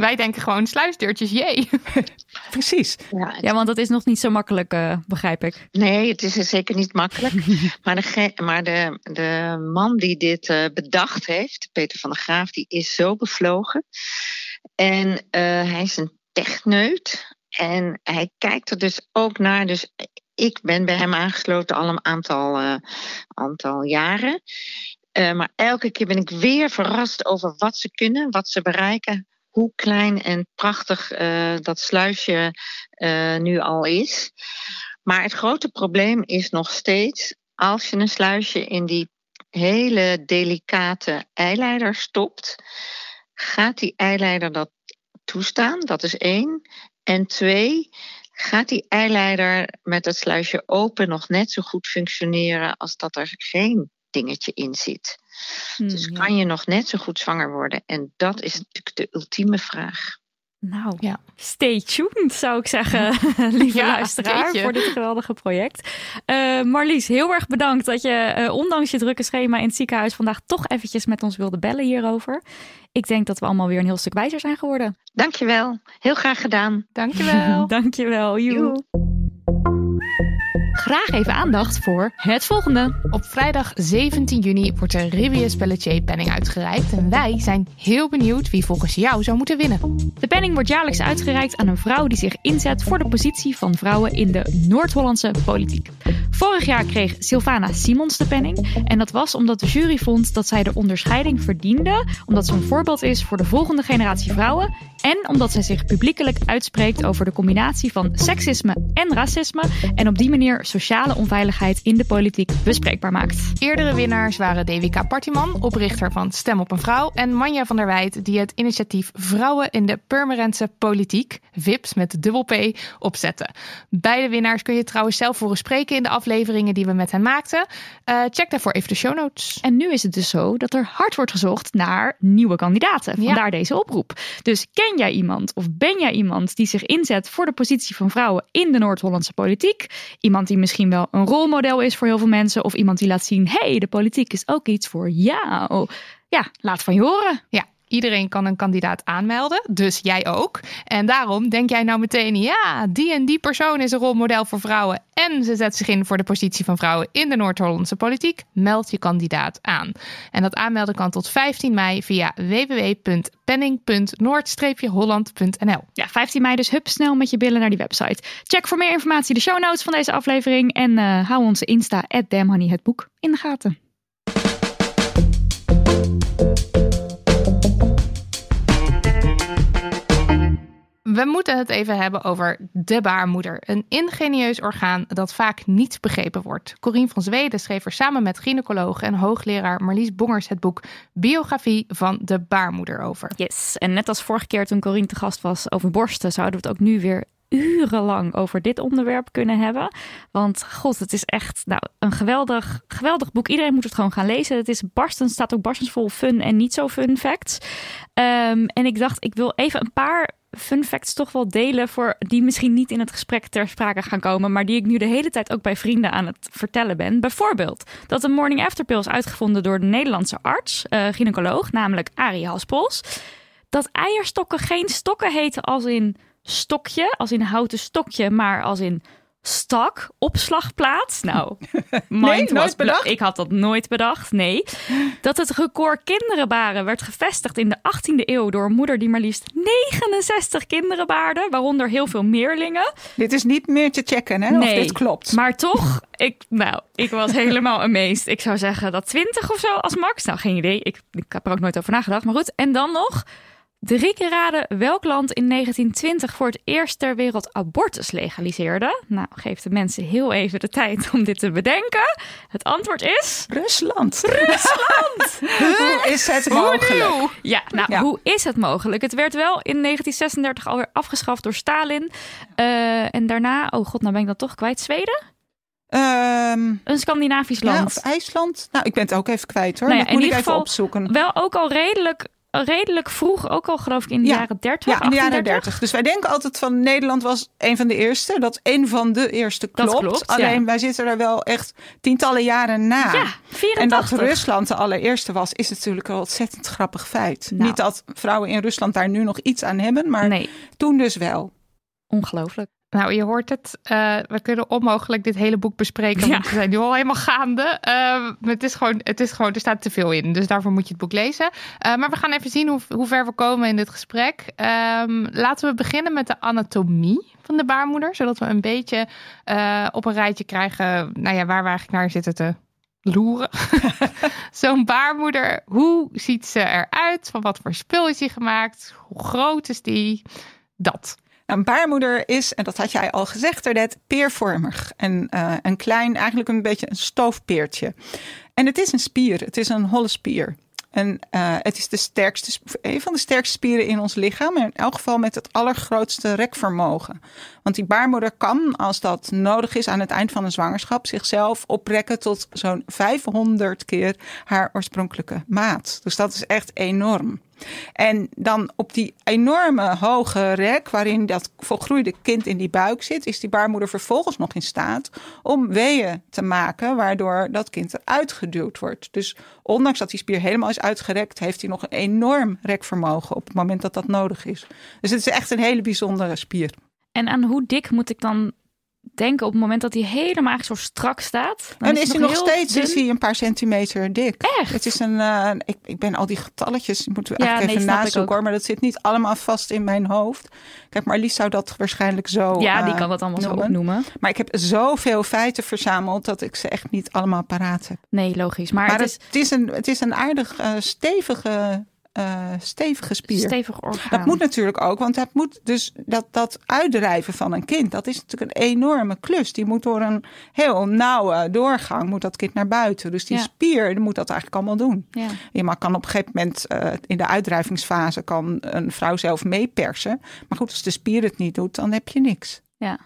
Wij denken gewoon sluisdeurtjes, jee. Precies. Ja, ja, want dat is nog niet zo makkelijk, uh, begrijp ik. Nee, het is zeker niet makkelijk. maar de, maar de, de man die dit uh, bedacht heeft, Peter van der Graaf, die is zo bevlogen. En uh, hij is een techneut. En hij kijkt er dus ook naar. Dus ik ben bij hem aangesloten al een aantal, aantal jaren. Uh, maar elke keer ben ik weer verrast over wat ze kunnen, wat ze bereiken, hoe klein en prachtig uh, dat sluisje uh, nu al is. Maar het grote probleem is nog steeds, als je een sluisje in die hele delicate eileider stopt, gaat die eileider dat toestaan. Dat is één. En twee, gaat die eileider met het sluisje open nog net zo goed functioneren als dat er geen dingetje in zit? Hmm, dus ja. kan je nog net zo goed zwanger worden? En dat is natuurlijk de ultieme vraag. Nou, Ja. stay tuned zou ik zeggen, lieve Ja, luisteraar, voor dit geweldige project. Eh, Marlies, heel erg bedankt dat je eh, ondanks je drukke schema in het ziekenhuis vandaag toch eventjes met ons wilde bellen hierover. Ik denk dat we allemaal weer een heel stuk wijzer zijn geworden. Dankjewel. Heel graag gedaan. Dankjewel. Dankjewel. Joe. Graag even aandacht voor het volgende. Op vrijdag 17 juni wordt de Rivius Pelletier penning uitgereikt. En wij zijn heel benieuwd wie volgens jou zou moeten winnen. De penning wordt jaarlijks uitgereikt aan een vrouw die zich inzet voor de positie van vrouwen in de Noord-Hollandse politiek. Vorig jaar kreeg Sylvana Simons de penning. En dat was omdat de jury vond dat zij de onderscheiding verdiende, omdat ze een voorbeeld is voor de volgende generatie vrouwen. En omdat zij zich publiekelijk uitspreekt over de combinatie van seksisme en racisme. En op die manier sociale onveiligheid in de politiek bespreekbaar maakt. Eerdere winnaars waren Devika Partiman, oprichter van Stem op een Vrouw. En Manja van der Weijt, die het initiatief Vrouwen in de Purmerendse Politiek, VIPS met dubbel P, opzette. Beide winnaars kun je trouwens zelf horen spreken in de afleveringen die we met hen maakten. Eh, check daarvoor even de show notes. En nu is het dus zo dat er hard wordt gezocht naar nieuwe kandidaten. Ja. Vandaar deze oproep. Dus ken jij iemand of ben jij iemand die zich inzet voor de positie van vrouwen in de Noord-Hollandse politiek? Iemand die misschien wel een rolmodel is voor heel veel mensen of iemand die laat zien: hey, de politiek is ook iets voor jou. Ja, laat van je horen. Ja, iedereen kan een kandidaat aanmelden, dus jij ook. En daarom denk jij nou meteen, ja, die en die persoon is een rolmodel voor vrouwen en ze zet zich in voor de positie van vrouwen in de Noord-Hollandse politiek. Meld je kandidaat aan. En dat aanmelden kan tot 15 mei via www.penning.noord-holland.nl. Ja, 15 mei dus hup snel met je billen naar die website. Check voor meer informatie de show notes van deze aflevering en eh, hou onze Insta at het boek in de gaten. We moeten het even hebben over de baarmoeder. Een ingenieus orgaan dat vaak niet begrepen wordt. Corien van Zweden schreef er samen met gynaecoloog en hoogleraar Marlies Bongers het boek Biografie van de baarmoeder over. Yes, en net als vorige keer toen Corine te gast was over borsten, zouden we het ook nu weer urenlang over dit onderwerp kunnen hebben. Want god, het is echt nou, een geweldig, geweldig boek. Iedereen moet het gewoon gaan lezen. Het is barstens, staat ook barstens vol fun en niet zo fun facts. Ehm, en ik dacht, ik wil even een paar fun facts toch wel delen voor die misschien niet in het gesprek ter sprake gaan komen, maar die ik nu de hele tijd ook bij vrienden aan het vertellen ben. Bijvoorbeeld dat de morning after pill is uitgevonden door de Nederlandse arts, eh gynaecoloog, namelijk Arie Haspols. Dat eierstokken geen stokken heten als in stokje, als in houten stokje, maar als in stak, opslagplaats. Nou, mind nooit bedacht? Ik had dat nooit bedacht, nee. Dat het record kinderen baren werd gevestigd in de 18e eeuw door een moeder die maar liefst 69 kinderen baarde, waaronder heel veel meerlingen. Dit is niet meer te checken, hè? Of dit klopt. Maar toch, ik, nou, ik was helemaal amazed. Ik zou zeggen dat 20 of zo als max. Nou, geen idee. Ik, ik heb er ook nooit over nagedacht. Maar goed, en dan nog. Drie keer raden welk land in 1920 voor het eerst ter wereld abortus legaliseerde. Nou, geef de mensen heel even de tijd om dit te bedenken. Het antwoord is... Rusland. Rusland! Hoe is het mogelijk? Ja, nou, Ja. hoe is het mogelijk? Het werd wel in 1936 alweer afgeschaft door Stalin. Eh, en daarna, oh god, nou ben ik dat toch kwijt. Zweden? Ehm, Een Scandinavisch ja, land. of IJsland? Nou, ik ben het ook even kwijt hoor. Nou ja, dat moet ik even geval opzoeken. Wel ook al redelijk, redelijk vroeg, ook al geloof ik in de Ja. jaren 30. Ja, in de jaren 38. 30. Dus wij denken altijd van Nederland was een van de eerste. Dat een van de eerste Dat klopt. klopt, Alleen ja. wij zitten er wel echt tientallen jaren na. Ja, 84. En dat Rusland de allereerste was, is natuurlijk een ontzettend grappig feit. Nou. Niet dat vrouwen in Rusland daar nu nog iets aan hebben, maar Nee, toen dus wel. ongelooflijk. Nou, je hoort het. Eh, we kunnen onmogelijk dit hele boek bespreken. Ja. Want we zijn nu al helemaal gaande. Eh, maar het is, gewoon, het is gewoon, er staat te veel in. Dus daarvoor moet je het boek lezen. Eh, maar we gaan even zien hoe, hoe ver we komen in dit gesprek. Ehm, laten we beginnen met de anatomie van de baarmoeder. Zodat we een beetje eh, op een rijtje krijgen. Nou ja, waar we eigenlijk naar zitten te loeren. Zo'n baarmoeder, hoe ziet ze eruit? Van wat voor spul is die gemaakt? Hoe groot is die? Dat. Nou, Een baarmoeder is, en dat had jij al gezegd daarnet, peervormig. En eh, een klein, eigenlijk een beetje een stoofpeertje. En het is een spier, het is een holle spier. En uh, het is de sterkste, een van de sterkste spieren in ons lichaam. En in elk geval met het allergrootste rekvermogen. Want die baarmoeder kan, als dat nodig is aan het eind van een zwangerschap, zichzelf oprekken tot zo'n 500 keer haar oorspronkelijke maat. Dus dat is echt enorm. En dan op die enorme hoge rek waarin dat volgroeide kind in die buik zit, is die baarmoeder vervolgens nog in staat om weeën te maken, waardoor dat kind eruit geduwd wordt. Dus ondanks dat die spier helemaal is uitgerekt, heeft hij nog een enorm rekvermogen op het moment dat dat nodig is. Dus het is echt een hele bijzondere spier. En aan hoe dik moet ik dan denken op het moment dat hij helemaal zo strak staat. Dan en is, hij nog steeds is hij een paar centimeter dik. Echt? Het is een, uh, ik, ik ben al die getalletjes, moeten we ja, eigenlijk even nazoeken hoor. Maar dat zit niet allemaal vast in mijn hoofd. Kijk, maar Lies zou dat waarschijnlijk zo Ja, die eh, kan dat allemaal noemen. zo opnoemen. Maar ik heb zoveel feiten verzameld dat ik ze echt niet allemaal paraat heb. Nee, logisch. Maar, maar het, is... het, is... een, het is een aardig uh, stevige uh, stevige spier. Stevig orgaan. Dat moet natuurlijk ook, want het moet dus dat, dat uitdrijven van een kind, dat is natuurlijk een enorme klus. Die moet door een heel nauwe doorgang, moet dat kind naar buiten. Dus die spier moet dat eigenlijk allemaal doen. Ja. Je kan op een gegeven moment uh, in de uitdrijvingsfase kan een vrouw zelf meepersen. Maar goed, als de spier het niet doet, dan heb je niks. Ja.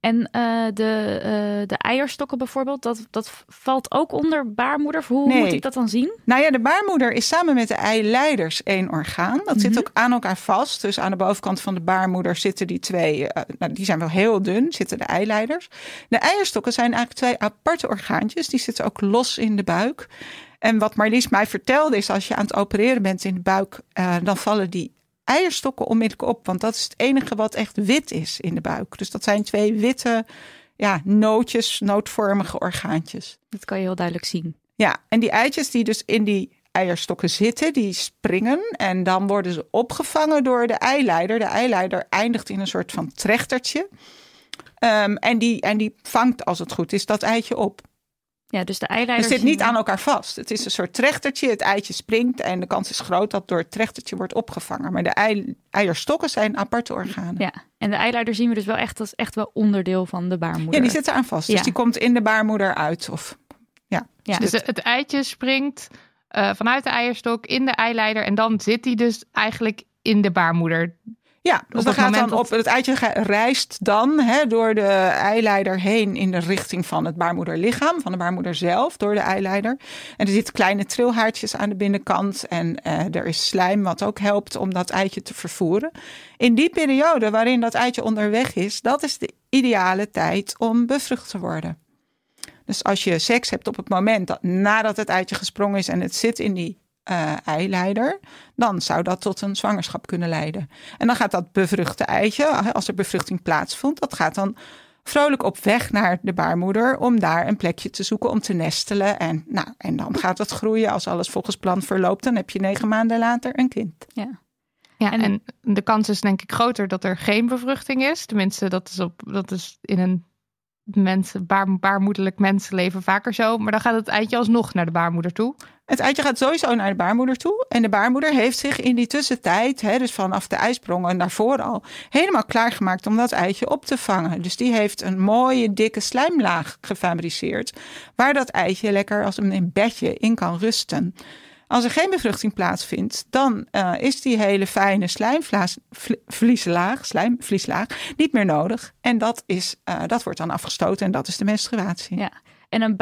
En uh, de, uh, de eierstokken bijvoorbeeld, dat, dat valt ook onder baarmoeder. Hoe moet ik dat dan zien? Nou ja, de baarmoeder is samen met de eileiders één orgaan. Dat zit mhm. ook aan elkaar vast. Dus aan de bovenkant van de baarmoeder zitten die twee, uh, nou, die zijn wel heel dun, zitten de eileiders. De eierstokken zijn eigenlijk twee aparte orgaantjes. Die zitten ook los in de buik. En wat Marlies mij vertelde is, als je aan het opereren bent in de buik, dan vallen die eierstokken onmiddellijk op. Want dat is het enige wat echt wit is in de buik. Dus dat zijn twee witte ja, nootjes, nootvormige orgaantjes. Dat kan je heel duidelijk zien. Ja, en die eitjes die dus in die eierstokken zitten, die springen en dan worden ze opgevangen door de eileider. De eileider eindigt in een soort van trechtertje. Um, en, die, en die vangt, als het goed is, dat eitje op. Ja, dus de eileider. Het zit niet aan elkaar vast. Het is een soort trechtertje. Het eitje springt en de kans is groot dat door het trechtertje wordt opgevangen. Maar de ei, eierstokken zijn aparte organen. Ja, en de eileider zien we dus wel echt als echt wel onderdeel van de baarmoeder. Ja, die zit aan vast. Dus die komt in de baarmoeder uit. Of, ja. ja. Dus het eitje springt uh, vanuit de eierstok in de eileider. En dan zit die dus eigenlijk in de baarmoeder. Ja, dus dan gaat dan op, het eitje reist dan hè, door de eileider heen in de richting van het baarmoederlichaam, van de baarmoeder zelf, door de eileider. En er zitten kleine trilhaartjes aan de binnenkant en uh, er is slijm wat ook helpt om dat eitje te vervoeren. In die periode waarin dat eitje onderweg is, dat is de ideale tijd om bevrucht te worden. Dus als je seks hebt op het moment dat nadat het eitje gesprongen is en het zit in die uh, eileider, dan zou dat tot een zwangerschap kunnen leiden. En dan gaat dat bevruchte eitje, als er bevruchting plaatsvond, dat gaat dan vrolijk op weg naar de baarmoeder om daar een plekje te zoeken om te nestelen. En, nou, en dan gaat het groeien. Als alles volgens plan verloopt, dan heb je negen maanden later een kind. Ja. Ja, en, de kans is denk ik groter dat er geen bevruchting is. Tenminste, dat is, op, dat is in een mensen, baar, baarmoederlijk mensenleven vaker zo. Maar dan gaat het eitje alsnog naar de baarmoeder toe. Het eitje gaat sowieso naar de baarmoeder toe. En de baarmoeder heeft zich in die tussentijd, hè, dus vanaf de ijsprong en daarvoor al, helemaal klaargemaakt om dat eitje op te vangen. Dus die heeft een mooie, dikke slijmlaag gefabriceerd. Waar dat eitje lekker als een bedje in kan rusten. Als er geen bevruchting plaatsvindt, dan uh, is die hele fijne slijmvlieslaag, slijmvlieslaag niet meer nodig. En dat, is, uh, dat wordt dan afgestoten en dat is de menstruatie. Ja. En een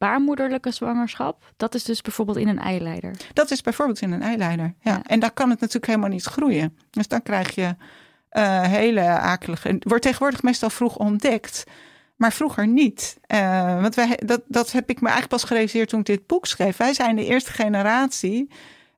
buitenbaarmoederlijke zwangerschap, dat is dus bijvoorbeeld in een eileider. Dat is bijvoorbeeld in een eileider, ja. ja. En daar kan het natuurlijk helemaal niet groeien. Dus dan krijg je uh, hele akelige... Het wordt tegenwoordig meestal vroeg ontdekt maar vroeger niet. Uh, want wij, dat, dat heb ik me eigenlijk pas gerealiseerd toen ik dit boek schreef. Wij zijn de eerste generatie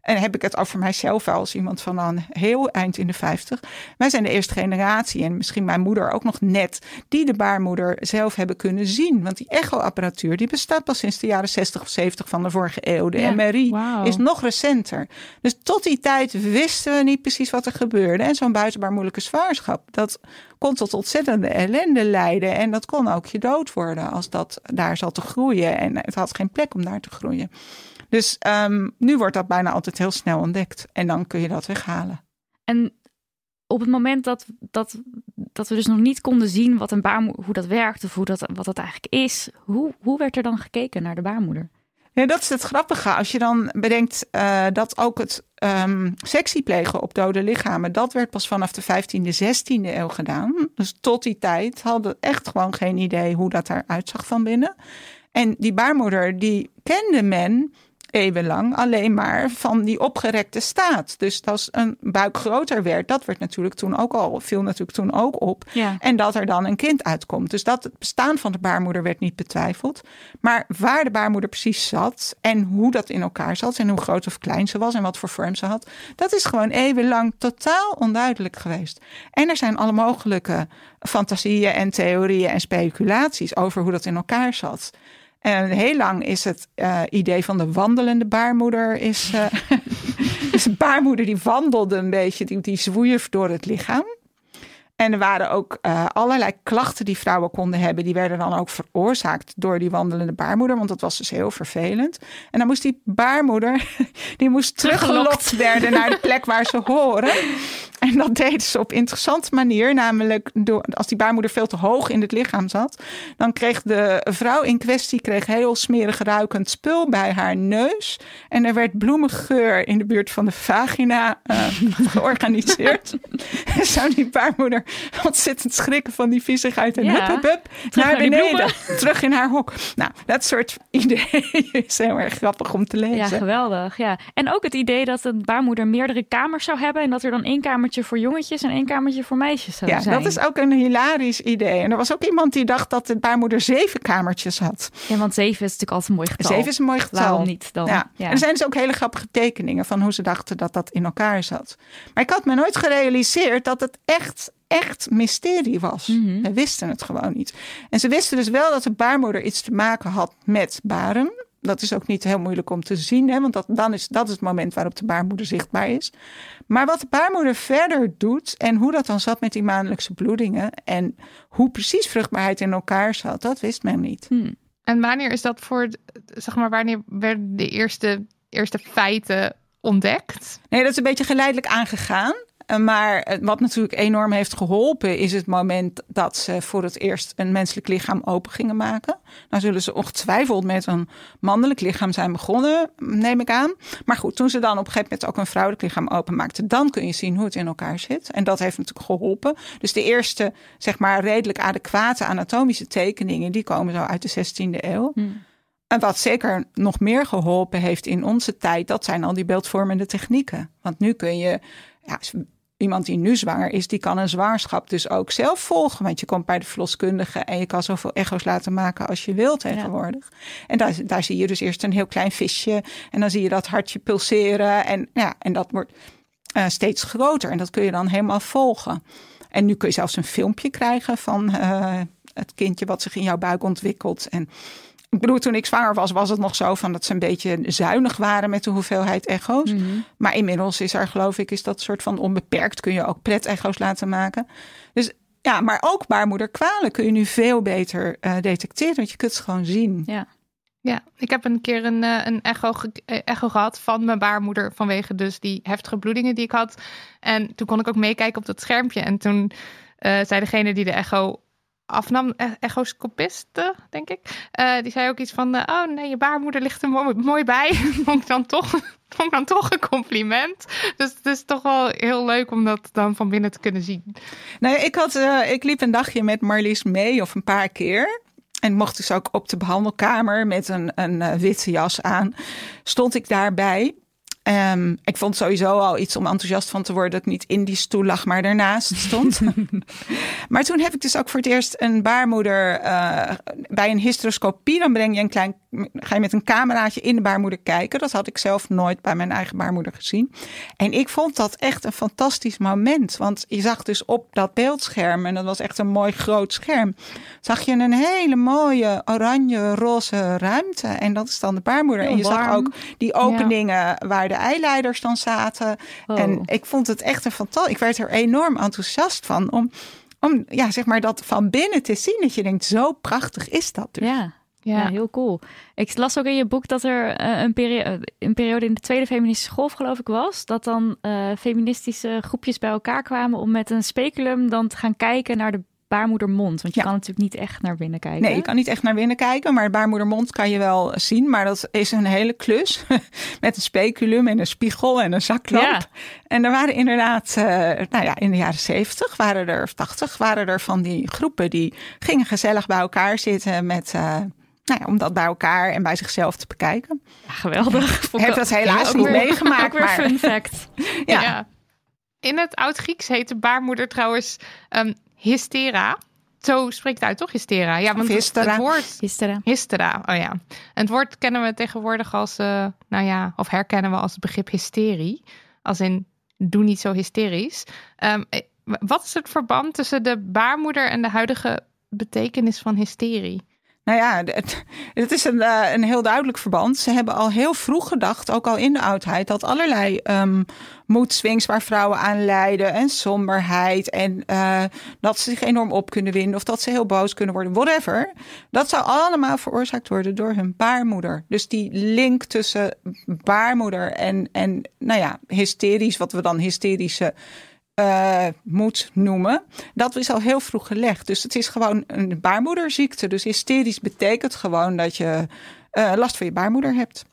en heb ik het over mijzelf als iemand van dan heel eind in de 50. Wij zijn de eerste generatie en misschien mijn moeder ook nog net, die de baarmoeder zelf hebben kunnen zien. Want die echoapparatuur die bestaat pas sinds de jaren 60 of 70 van de vorige eeuw. De MRI is nog recenter. Dus tot die tijd wisten we niet precies wat er gebeurde. En zo'n buitenbaarmoedelijke zwangerschap, dat kon tot ontzettende ellende leiden. En dat kon ook je dood worden als dat daar zat te groeien. En het had geen plek om daar te groeien. Dus um, nu wordt dat bijna altijd heel snel ontdekt. En dan kun je dat weghalen. En op het moment dat, dat, dat we dus nog niet konden zien wat een baarmoeder, hoe dat werkt of hoe dat, wat dat eigenlijk is, hoe, hoe werd er dan gekeken naar de baarmoeder? Ja, dat is het grappige. Als je dan bedenkt uh, dat ook het um, plegen op dode lichamen, dat werd pas vanaf de 15e, 16e eeuw gedaan. Dus tot die tijd hadden echt gewoon geen idee hoe dat eruit zag van binnen. En die baarmoeder, die kende men eeuwenlang alleen maar van die opgerekte staat. Dus als een buik groter werd, dat werd natuurlijk toen ook al, viel natuurlijk toen ook op. Ja. En dat er dan een kind uitkomt. Dus dat het bestaan van de baarmoeder werd niet betwijfeld. Maar waar de baarmoeder precies zat en hoe dat in elkaar zat en hoe groot of klein ze was en wat voor vorm ze had, dat is gewoon eeuwenlang totaal onduidelijk geweest. En er zijn alle mogelijke fantasieën en theorieën en speculaties over hoe dat in elkaar zat. En heel lang is het uh, idee van de wandelende baarmoeder. Is, uh, is een baarmoeder die wandelde een beetje, die, die zwoeierf door het lichaam. En er waren ook uh, allerlei klachten die vrouwen konden hebben. Die werden dan ook veroorzaakt door die wandelende baarmoeder. Want dat was dus heel vervelend. En dan moest die baarmoeder, die moest teruggelokt werden naar de plek waar ze horen. En dat deden ze op interessante manier. Namelijk door, als die baarmoeder veel te hoog in het lichaam zat. Dan kreeg de vrouw in kwestie kreeg heel smerig ruikend spul bij haar neus. En er werd bloemengeur in de buurt van de vagina uh, georganiseerd. en zou die baarmoeder ontzettend schrikken van die viezigheid. En Ja. hup, hup, hup, Terug naar beneden. Terug in haar hok. Nou, dat soort ideeën is heel erg grappig om te lezen. Ja, geweldig. Ja. En ook het idee dat een baarmoeder meerdere kamers zou hebben. En dat er dan één kamertje voor jongetjes en één kamertje voor meisjes zou Ja, zijn. dat is ook een hilarisch idee. En er was ook iemand die dacht dat de baarmoeder zeven kamertjes had. Ja, want zeven is natuurlijk altijd een mooi getal. Zeven is een mooi getal. Waarom niet dan? Ja. Ja. En er zijn dus ook hele grappige tekeningen van hoe ze dachten dat dat in elkaar zat. Maar ik had me nooit gerealiseerd dat het echt, echt mysterie was. Mhm. We wisten het gewoon niet. En ze wisten dus wel dat de baarmoeder iets te maken had met baren. Dat is ook niet heel moeilijk om te zien, hè? want dat, dan is, dat is het moment waarop de baarmoeder zichtbaar is. Maar wat de baarmoeder verder doet en hoe dat dan zat met die maandelijkse bloedingen en hoe precies vruchtbaarheid in elkaar zat, dat wist men niet. Hm. En wanneer is dat voor, zeg maar, wanneer werden de eerste, eerste feiten ontdekt? Nee, dat is een beetje geleidelijk aangegaan. Eh, Maar eh, wat natuurlijk enorm heeft geholpen, is het moment dat ze voor het eerst een menselijk lichaam open gingen maken. Nou zullen ze ongetwijfeld met een mannelijk lichaam zijn begonnen, neem ik aan. Maar goed, toen ze dan op een gegeven moment ook een vrouwelijk lichaam openmaakten, dan kun je zien hoe het in elkaar zit. En dat heeft natuurlijk geholpen. Dus de eerste, zeg maar, redelijk adequate anatomische tekeningen, die komen zo uit de 16e eeuw. Hm. En wat zeker nog meer geholpen heeft in onze tijd, dat zijn al die beeldvormende technieken. Want nu kun je, ja, iemand die nu zwanger is, die kan een zwangerschap dus ook zelf volgen. Want je komt bij de verloskundige en je kan zoveel echo's laten maken als je wilt tegenwoordig. En daar, daar zie je dus eerst een heel klein visje en dan zie je dat hartje pulseren. En, ja, en dat wordt eh, steeds groter en dat kun je dan helemaal volgen. En nu kun je zelfs een filmpje krijgen van eh, het kindje wat zich in jouw buik ontwikkelt. En ik bedoel, toen ik zwanger was, was het nog zo van dat ze een beetje zuinig waren met de hoeveelheid echo's. Mhm. Maar inmiddels is er, geloof ik, is dat soort van onbeperkt. Kun je ook pret-echo's laten maken. Dus ja, maar ook baarmoederkwalen kun je nu veel beter eh, detecteren. Want je kunt ze gewoon zien. Ja. Ja, ik heb een keer een, eh, een echo, eh, echo gehad van mijn baarmoeder vanwege dus die heftige bloedingen die ik had. En toen kon ik ook meekijken op dat schermpje. En toen zei degene die de echo afnam, e- echoscopiste, denk ik, eh, die zei ook iets van, eh, oh nee, je baarmoeder ligt er mooi, mooi bij. vond ik dan toch, vond ik dan toch een compliment. Dus het is toch wel heel leuk om dat dan van binnen te kunnen zien. Nou, ik, had, eh, ik liep een dagje met Marlies mee, of een paar keer. En mocht dus ook op de behandelkamer met een, een witte jas aan. Stond ik daarbij. Ehm, ik vond sowieso al iets om enthousiast van te worden dat ik niet in die stoel lag, maar daarnaast stond. maar toen heb ik dus ook voor het eerst een baarmoeder eh, bij een hysteroscopie. Dan breng je een klein, ga je met een cameraatje in de baarmoeder kijken. Dat had ik zelf nooit bij mijn eigen baarmoeder gezien. En ik vond dat echt een fantastisch moment. Want je zag dus op dat beeldscherm, en dat was echt een mooi groot scherm, zag je een hele mooie oranje-roze ruimte. En dat is dan de baarmoeder. Heel en je zag ook die openingen waar de eileiders dan zaten. Oh. En ik vond het echt een fantastisch. Ik werd er enorm enthousiast van om, om ja, zeg maar dat van binnen te zien. Dat je denkt, zo prachtig is dat dus. Ja. Ja. heel cool. Ik las ook in je boek dat er eh, een, perio- een periode in de Tweede Feministische Golf, geloof ik, was. Dat dan eh, feministische groepjes bij elkaar kwamen om met een speculum dan te gaan kijken naar de baarmoedermond. Want je Ja. kan natuurlijk niet echt naar binnen kijken. Nee, je kan niet echt naar binnen kijken, maar de baarmoedermond kan je wel zien. Maar dat is een hele klus met een speculum en een spiegel en een zaklamp. Ja. En er waren inderdaad, eh, nou ja, in de jaren 70 waren er, of 80 waren er van die groepen die gingen gezellig bij elkaar zitten met, eh, nou ja, om dat bij elkaar en bij zichzelf te bekijken. Ja, geweldig. Ik heb dat helaas ook niet weer- meegemaakt, Ook weer maar fun fact. ja. In het Oud-Grieks heet de baarmoeder trouwens ehm, hystera. Zo spreekt het uit, toch? Hystera. Ja, want het- hystera. het woord Gisteren. hystera. Oh ja. En het woord kennen we tegenwoordig als, eh, nou ja, of herkennen we als het begrip hysterie. Als in, doe niet zo hysterisch. Ehm, eh, wat is het verband tussen de baarmoeder en de huidige betekenis van hysterie? Nou ja, het, is een, eh, een heel duidelijk verband. Ze hebben al heel vroeg gedacht, ook al in de oudheid, dat allerlei um, moedswings waar vrouwen aan lijden en somberheid en uh, dat ze zich enorm op kunnen winden of dat ze heel boos kunnen worden, whatever. Dat zou allemaal veroorzaakt worden door hun baarmoeder. Dus die link tussen baarmoeder en, en nou ja, hysterisch, wat we dan hysterische uh, moet noemen. Dat is al heel vroeg gelegd. Dus het is gewoon een baarmoederziekte. Dus hysterisch betekent gewoon dat je uh, last van je baarmoeder hebt.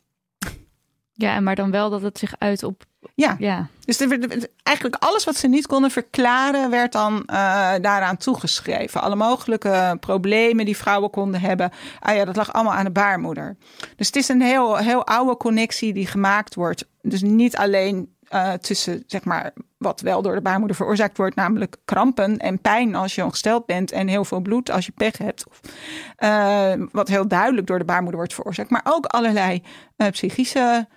Ja, maar dan wel dat het zich uit op. Ja, ja. dus er eigenlijk alles wat ze niet konden verklaren, werd dan uh, daaraan toegeschreven. Alle mogelijke problemen die vrouwen konden hebben. Ah ja, dat lag allemaal aan de baarmoeder. Dus het is een heel, heel oude connectie die gemaakt wordt. Dus niet alleen uh, tussen, zeg maar, wat wel door de baarmoeder veroorzaakt wordt, namelijk krampen en pijn als je ongesteld bent en heel veel bloed als je pech hebt. Of, uh, wat heel duidelijk door de baarmoeder wordt veroorzaakt, maar ook allerlei uh, psychische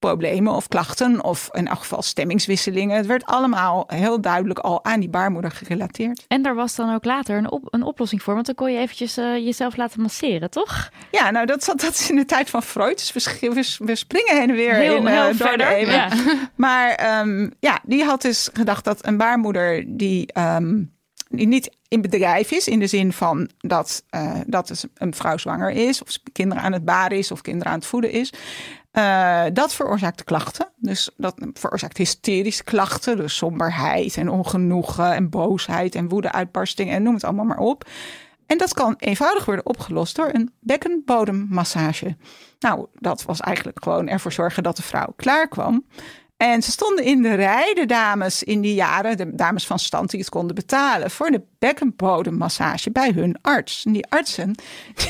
problemen of klachten of in elk geval stemmingswisselingen. Het werd allemaal heel duidelijk al aan die baarmoeder gerelateerd. En daar was dan ook later een, op, een oplossing voor, want dan kon je eventjes uh, jezelf laten masseren, toch? Ja, nou dat, dat is in de tijd van Freud. Dus we, we, we springen heen en weer heel, in, heel uh, door verder, de eeuwen. Ja. Maar um, ja, die had dus gedacht dat een baarmoeder die... Um, die niet in bedrijf is, in de zin van dat, uh, dat een vrouw zwanger is, of kinderen aan het baren is, of kinderen aan het voeden is. Uh, dat veroorzaakt klachten. Dus dat veroorzaakt hysterische klachten. Dus somberheid en ongenoegen en boosheid en woedeuitbarsting en noem het allemaal maar op. En dat kan eenvoudig worden opgelost door een bekkenbodemmassage. Nou, dat was eigenlijk gewoon ervoor zorgen dat de vrouw klaar kwam. En ze stonden in de rij, de dames in die jaren, de dames van stand die het konden betalen, voor de bekkenbodemmassage bij hun arts. En die artsen,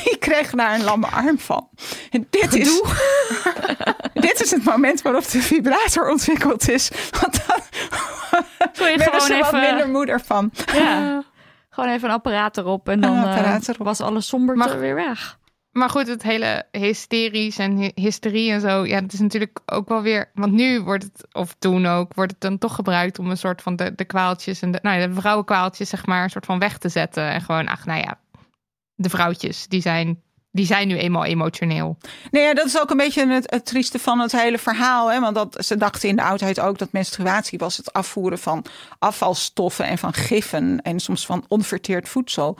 die kregen daar een lamme arm van. En dit is, dit is het moment waarop de vibrator ontwikkeld is. Want dan werden gewoon ze wat even- minder moeder van. Ja. Gewoon even een apparaat erop en dan eh, was alles somber weer weg. Maar goed, het hele hysterisch en hy- hysterie en zo, ja, dat is natuurlijk ook wel weer. Want nu wordt het, of toen ook, wordt het dan toch gebruikt om een soort van de, de kwaaltjes en de, nou de vrouwenkwaaltjes, zeg maar, een soort van weg te zetten. En gewoon, ach, nou ja, de vrouwtjes, die zijn, die zijn nu eenmaal emotioneel. Nee, ja, dat is ook een beetje het, het trieste van het hele verhaal. Hè? Want dat, ze dachten in de oudheid ook dat menstruatie was het afvoeren van afvalstoffen en van giffen en soms van onverteerd voedsel.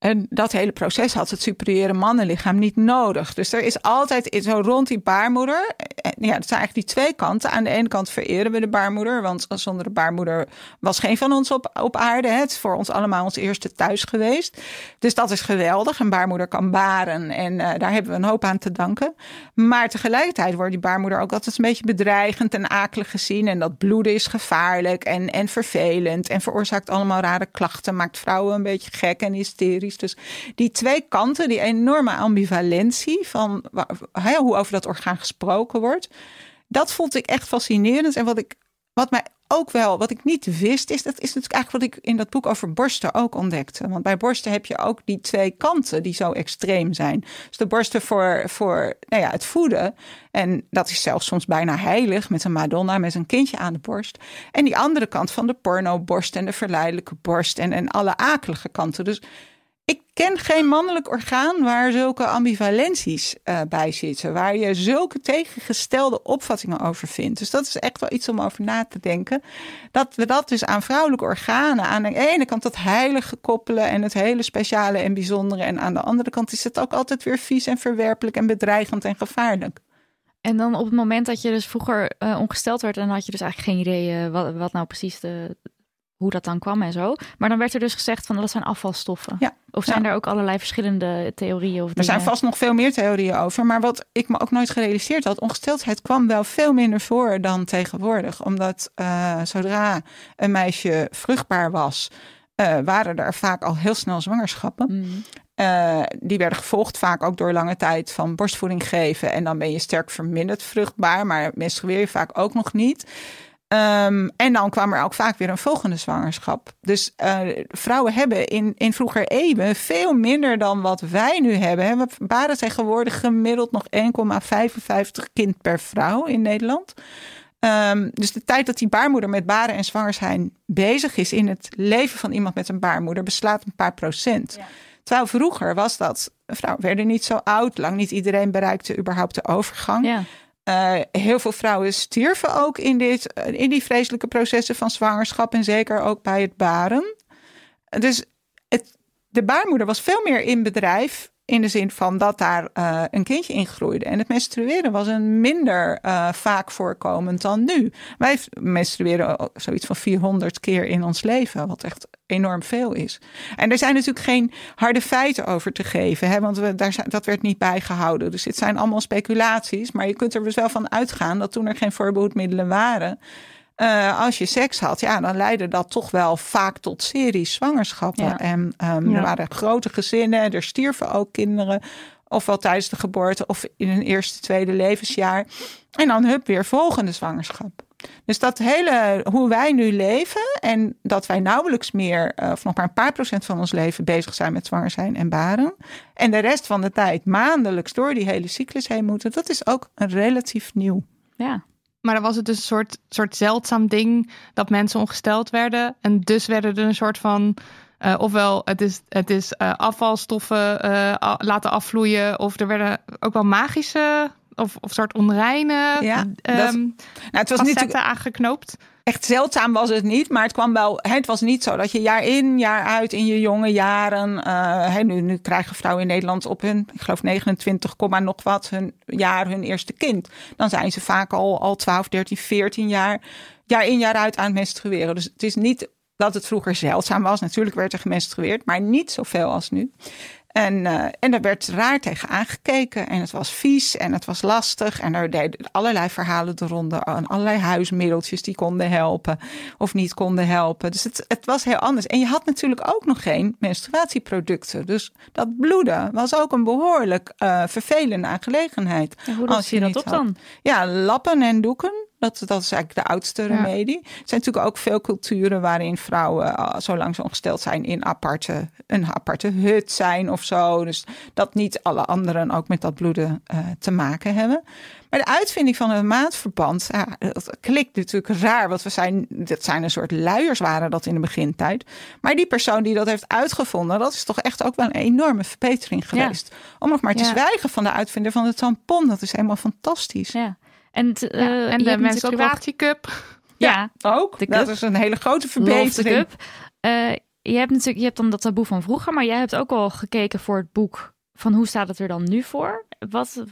En dat hele proces had het superieure mannenlichaam niet nodig. Dus er is altijd zo rond die baarmoeder. eh, Ja, het zijn eigenlijk die twee kanten. Aan de ene kant vereren we de baarmoeder. Want zonder de baarmoeder was geen van ons op, op aarde. Het is voor ons allemaal ons eerste thuis geweest. Dus dat is geweldig. Een baarmoeder kan baren. En uh, daar hebben we een hoop aan te danken. Maar tegelijkertijd wordt die baarmoeder ook altijd een beetje bedreigend en akelig gezien. En dat bloeden is gevaarlijk en, en vervelend. En veroorzaakt allemaal rare klachten. Maakt vrouwen een beetje gek en hysterisch. Dus die twee kanten, die enorme ambivalentie van hoe over dat orgaan gesproken wordt, dat vond ik echt fascinerend. En wat ik, wat mij ook wel, wat ik niet wist, is dat is natuurlijk eigenlijk wat ik in dat boek over borsten ook ontdekte. Want bij borsten heb je ook die twee kanten die zo extreem zijn. Dus de borsten voor, voor nou ja, het voeden. En dat is zelfs soms bijna heilig met een Madonna met een kindje aan de borst. En die andere kant van de pornoborst en de verleidelijke borst en, en alle akelige kanten. Dus ik ken geen mannelijk orgaan waar zulke ambivalenties uh, bij zitten. Waar je zulke tegengestelde opvattingen over vindt. Dus dat is echt wel iets om over na te denken. Dat we dat dus aan vrouwelijke organen aan de ene kant dat heilige koppelen en het hele speciale en bijzondere. En aan de andere kant is het ook altijd weer vies en verwerpelijk en bedreigend en gevaarlijk. En dan op het moment dat je dus vroeger uh, ongesteld werd, dan had je dus eigenlijk geen idee wat, wat nou precies de hoe dat dan kwam en zo. Maar dan werd er dus gezegd van dat zijn afvalstoffen. Ja. Of zijn Ja. er ook allerlei verschillende theorieën? Of Er zijn vast nog veel meer theorieën over. Maar wat ik me ook nooit gerealiseerd had, ongesteldheid kwam wel veel minder voor dan tegenwoordig. Omdat eh, zodra een meisje vruchtbaar was, eh, waren er vaak al heel snel zwangerschappen. Mm. Eh, die werden gevolgd vaak ook door lange tijd van borstvoeding geven. En dan ben je sterk verminderd vruchtbaar, maar menstrueer je vaak ook nog niet. Ehm, en dan kwam er ook vaak weer een volgende zwangerschap. Dus eh, vrouwen hebben in, in vroeger eeuwen veel minder dan wat wij nu hebben. We baren tegenwoordig gemiddeld nog 1,55 kind per vrouw in Nederland. Ehm, dus de tijd dat die baarmoeder met baren en zwanger zijn bezig is in het leven van iemand met een baarmoeder beslaat een paar procent. Terwijl vroeger was dat, vrouwen werden niet zo oud, lang niet iedereen bereikte überhaupt de overgang. Ja. Eh, heel veel vrouwen stierven ook in, dit, eh, in die vreselijke processen van zwangerschap en zeker ook bij het baren. Dus het, de baarmoeder was veel meer in bedrijf in de zin van dat daar eh, een kindje in groeide. En het menstrueren was een minder eh, vaak voorkomend dan nu. Wij menstrueren al zoiets van 400 keer in ons leven, wat echt enorm veel is. En er zijn natuurlijk geen harde feiten over te geven, hè, want we, daar, dat werd niet bijgehouden. Dus dit zijn allemaal speculaties, maar je kunt er dus wel van uitgaan dat toen er geen voorbehoedmiddelen waren, eh, als je seks had, ja, dan leidde dat toch wel vaak tot series zwangerschappen. Ja. En ehm, Ja. er waren grote gezinnen, er stierven ook kinderen, ofwel tijdens de geboorte of in hun eerste, tweede levensjaar. En dan hup, weer volgende zwangerschap. Dus dat hele, hoe wij nu leven en dat wij nauwelijks meer, eh, of nog maar een paar procent van ons leven bezig zijn met zwanger zijn en baren. En de rest van de tijd maandelijks door die hele cyclus heen moeten, dat is ook een relatief nieuw. ja. Maar dan was het dus een soort, soort zeldzaam ding dat mensen ongesteld werden. En dus werden er een soort van. eh, ofwel, het is, het is eh, afvalstoffen eh, laten afvloeien. Of er werden ook wel magische of, of soort onreine Ja, ehm dat- Nou, het was niet facetten aangeknoopt. Echt zeldzaam was het niet, maar het kwam wel. Het was niet zo dat je jaar in, jaar uit in je jonge jaren. hè, nu, nu krijgen vrouwen in Nederland op hun, ik geloof 29, komma nog wat, hun jaar hun eerste kind. Dan zijn ze vaak al, al 12, 13, 14 jaar, jaar in, jaar uit aan het menstrueren. Dus het is niet dat het vroeger zeldzaam was. Natuurlijk werd er gemenstrueerd, maar niet zoveel als nu. En, eh, en daar werd raar tegen aangekeken. En het was vies en het was lastig. En er deden allerlei verhalen de ronde. En allerlei huismiddeltjes die konden helpen of niet konden helpen. Dus het, het was heel anders. En je had natuurlijk ook nog geen menstruatieproducten. Dus dat bloeden was ook een behoorlijk eh, vervelende aangelegenheid. En hoe Als je je dat op had. dan? Ja, lappen en doeken. Dat, dat is eigenlijk de oudste remedie. Er zijn natuurlijk ook veel culturen waarin vrouwen, eh, zolang ze ongesteld zijn, in aparte, een aparte hut zijn of zo. Dus dat niet alle anderen ook met dat bloeden eh, te maken hebben. Maar de uitvinding van een maandverband, ja, dat klinkt natuurlijk raar. Want we zijn, dat zijn een soort luiers waren dat in de begintijd. Maar die persoon die dat heeft uitgevonden, dat is toch echt ook wel een enorme verbetering geweest. Om nog maar te Ja. zwijgen van de uitvinder van de tampon. Dat is helemaal fantastisch. Ja. En, t- Ja, je en de menstruatiecup. Ja, Ook. De dat cup. is een hele grote verbetering. Eh, je hebt natuurlijk, je hebt dan dat taboe van vroeger, maar jij hebt ook al gekeken voor het boek van hoe staat het er dan nu voor? Wat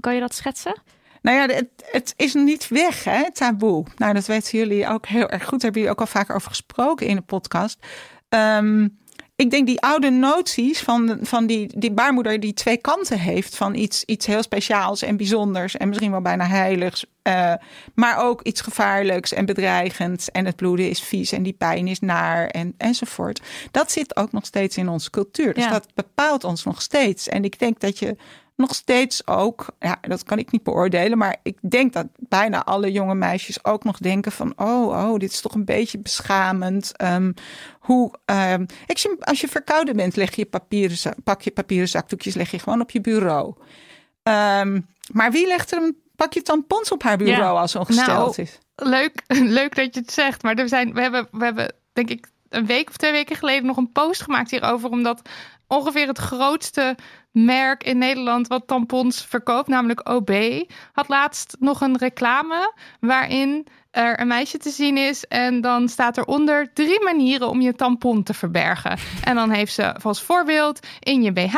kan je dat schetsen? Nou ja, het, het is niet weg, hè, taboe. Nou, dat weten jullie ook heel erg goed. Daar hebben jullie ook al vaker over gesproken in de podcast. Ehm, ik denk die oude noties van, van die, die baarmoeder die twee kanten heeft. Van iets, iets heel speciaals en bijzonders en misschien wel bijna heiligs. eh, maar ook iets gevaarlijks en bedreigends. En het bloeden is vies en die pijn is naar en, enzovoort. Dat zit ook nog steeds in onze cultuur. Dus Ja. dat bepaalt ons nog steeds. En ik denk dat je nog steeds ook, ja, dat kan ik niet beoordelen, maar ik denk dat bijna alle jonge meisjes ook nog denken van, oh, oh, dit is toch een beetje beschamend. Ehm, hoe, als, je, als je verkouden bent, leg je papieren, pak je papieren zakdoekjes, leg je gewoon op je bureau. Ehm, maar wie legt er een pakje tampons op haar bureau Ja. als ze ongesteld Nou, is? Leuk, leuk dat je het zegt. Maar er zijn, we, hebben, we hebben, denk ik, een week of twee weken geleden nog een post gemaakt hierover. Omdat ongeveer het grootste merk in Nederland wat tampons verkoopt, namelijk OB, had laatst nog een reclame waarin er een meisje te zien is. En dan staat eronder drie manieren om je tampon te verbergen. En dan heeft ze als voorbeeld in je BH,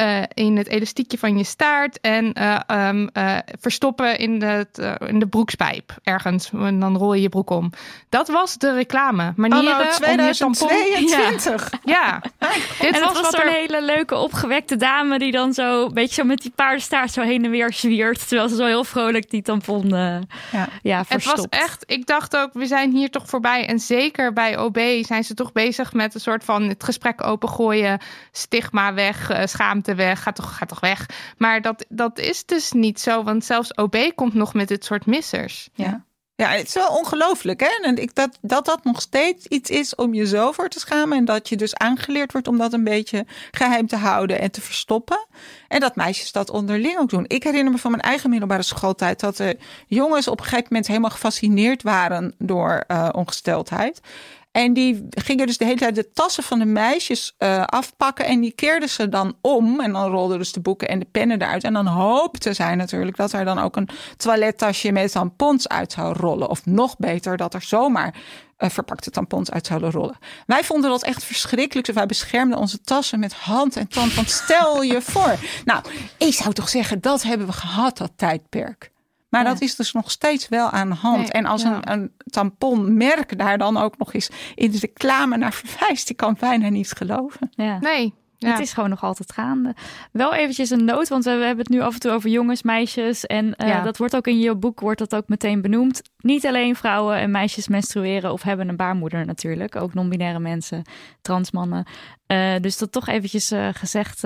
uh, in het elastiekje van je staart en uh, um, uh, verstoppen in de, in de broekspijp ergens. En dan rol je je broek om. Dat was de reclame. Manieren nou, 2022. Om je ja. ja. Dit en was, er... hele leuke opgewekte dame die dan zo, een beetje zo met die paardenstaart zo heen en weer zwiert. Terwijl ze zo heel vrolijk die tampon ja. Ja, verstopt. Het was echt, ik dacht ook, we zijn hier toch voorbij. En zeker bij OB zijn ze toch bezig met een soort van het gesprek opengooien. Stigma weg, uh, schaamte weg, ga toch, ga toch weg. Maar dat, dat is dus niet zo, want zelfs OB komt nog met dit soort missers. Ja. Ja, het is wel ongelooflijk, hè? En ik, dat, dat dat nog steeds iets is om je zo voor te schamen. En dat je dus aangeleerd wordt om dat een beetje geheim te houden en te verstoppen. En dat meisjes dat onderling ook doen. Ik herinner me van mijn eigen middelbare schooltijd dat de jongens op een gegeven moment helemaal gefascineerd waren door uh, ongesteldheid. En die gingen dus de hele tijd de tassen van de meisjes uh, afpakken. En die keerden ze dan om. En dan rolden dus de boeken en de pennen eruit. En dan hoopten zij natuurlijk dat er dan ook een toilettasje met tampons uit zou rollen. Of nog beter, dat er zomaar uh, verpakte tampons uit zouden rollen. Wij vonden dat echt verschrikkelijk. Dus wij beschermden onze tassen met hand en tand. Want stel je voor. Nou, ik zou toch zeggen, dat hebben we gehad, dat tijdperk. Maar dat is dus nog steeds wel aan de hand. Nee, en als ja. een, een tamponmerk daar dan ook nog eens in de reclame naar verwijst, ik kan bijna niet geloven. Ja. Nee. Ja. Het is gewoon nog altijd gaande. Wel eventjes een noot, want we, hebben het nu af en toe over jongens, meisjes. En uh, ja. dat wordt ook in je boek wordt dat ook meteen benoemd. Niet alleen vrouwen en meisjes menstrueren of hebben een baarmoeder natuurlijk. Ook non-binaire mensen, transmannen. Uh, dus dat toch eventjes uh, gezegd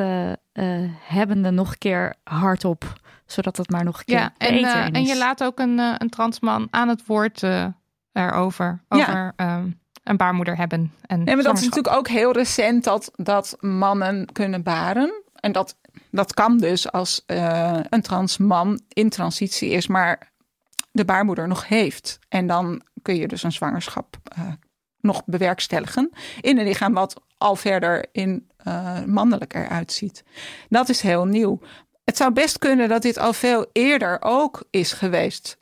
hebbende nog een keer hardop zodat het maar nog een keer ja, en, uh, en je laat ook een, uh, een transman aan het woord uh, erover. Over ja. um, een baarmoeder hebben. En nee, maar dat is natuurlijk ook heel recent dat, dat mannen kunnen baren. En dat, dat kan dus als een trans man in transitie is, maar de baarmoeder nog heeft. En dan kun je dus een zwangerschap nog bewerkstelligen in een lichaam wat al verder in uh, mannelijk eruit ziet. Dat is heel nieuw. Het zou best kunnen dat dit al veel eerder ook is geweest.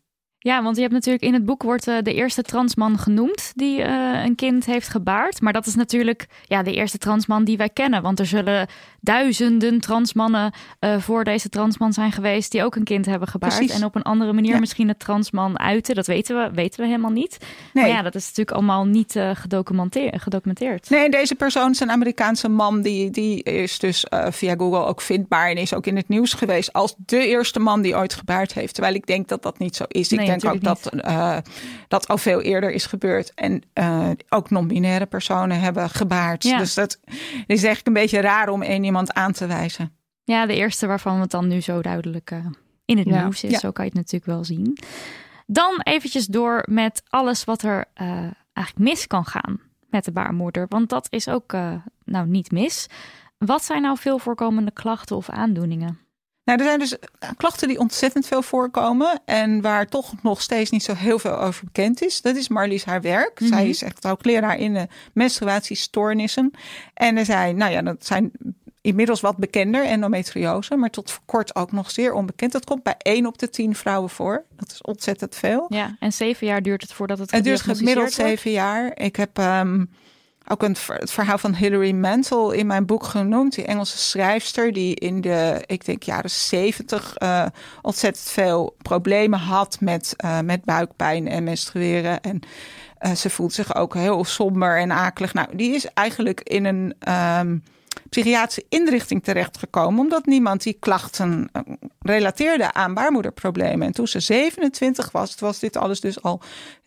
Ja, want je hebt natuurlijk in het boek wordt uh, de eerste transman genoemd die uh, een kind heeft gebaard. Maar dat is natuurlijk ja, de eerste transman die wij kennen. Want er zullen duizenden transmannen uh, voor deze transman zijn geweest die ook een kind hebben gebaard. Precies. En op een andere manier ja. misschien het transman uiten. Dat weten we, weten we helemaal niet. Nee. Maar ja, dat is natuurlijk allemaal niet gedocumenteerd, gedocumenteerd. Nee, deze persoon is een Amerikaanse man. Die, die is dus via Google ook vindbaar en is ook in het nieuws geweest als de eerste man die ooit gebaard heeft. Terwijl ik denk dat dat niet zo is. Ik nee, denk ook dat uh, dat al veel eerder is gebeurd. En uh, ook non-binaire personen hebben gebaard. Ja. Dus dat is eigenlijk een beetje raar om één iemand aan te wijzen. Ja, de eerste waarvan het dan nu zo duidelijk uh, in het ja. nieuws is. Ja. Zo kan je het natuurlijk wel zien. Dan eventjes door met alles wat er eigenlijk mis kan gaan met de baarmoeder. Want dat is ook nou niet mis. Wat zijn nou veel voorkomende klachten of aandoeningen? Nou, er zijn dus klachten die ontzettend veel voorkomen en waar toch nog steeds niet zo heel veel over bekend is. Dat is Marlies haar werk. Mm -hmm. Zij is echt ook leraar in de menstruatiestoornissen. En er zijn, nou ja, dat zijn inmiddels wat bekender, endometriose, maar tot voor kort ook nog zeer onbekend. Dat komt bij 1 op de 10 vrouwen voor. Dat is ontzettend veel. Ja, en zeven jaar duurt het voordat het Het duurt gemiddeld zeven jaar. Ik heb um, ook een, het verhaal van Hilary Mantel in mijn boek genoemd. Die Engelse schrijfster die in de, ik denk, jaren zeventig uh, ontzettend veel problemen had met, uh, met buikpijn en menstrueren. En uh, ze voelt zich ook heel somber en akelig. Nou, die is eigenlijk in een um, psychiatrische inrichting terechtgekomen. Omdat niemand die klachten relateerde aan baarmoederproblemen. En toen ze 27 was, was dit alles dus al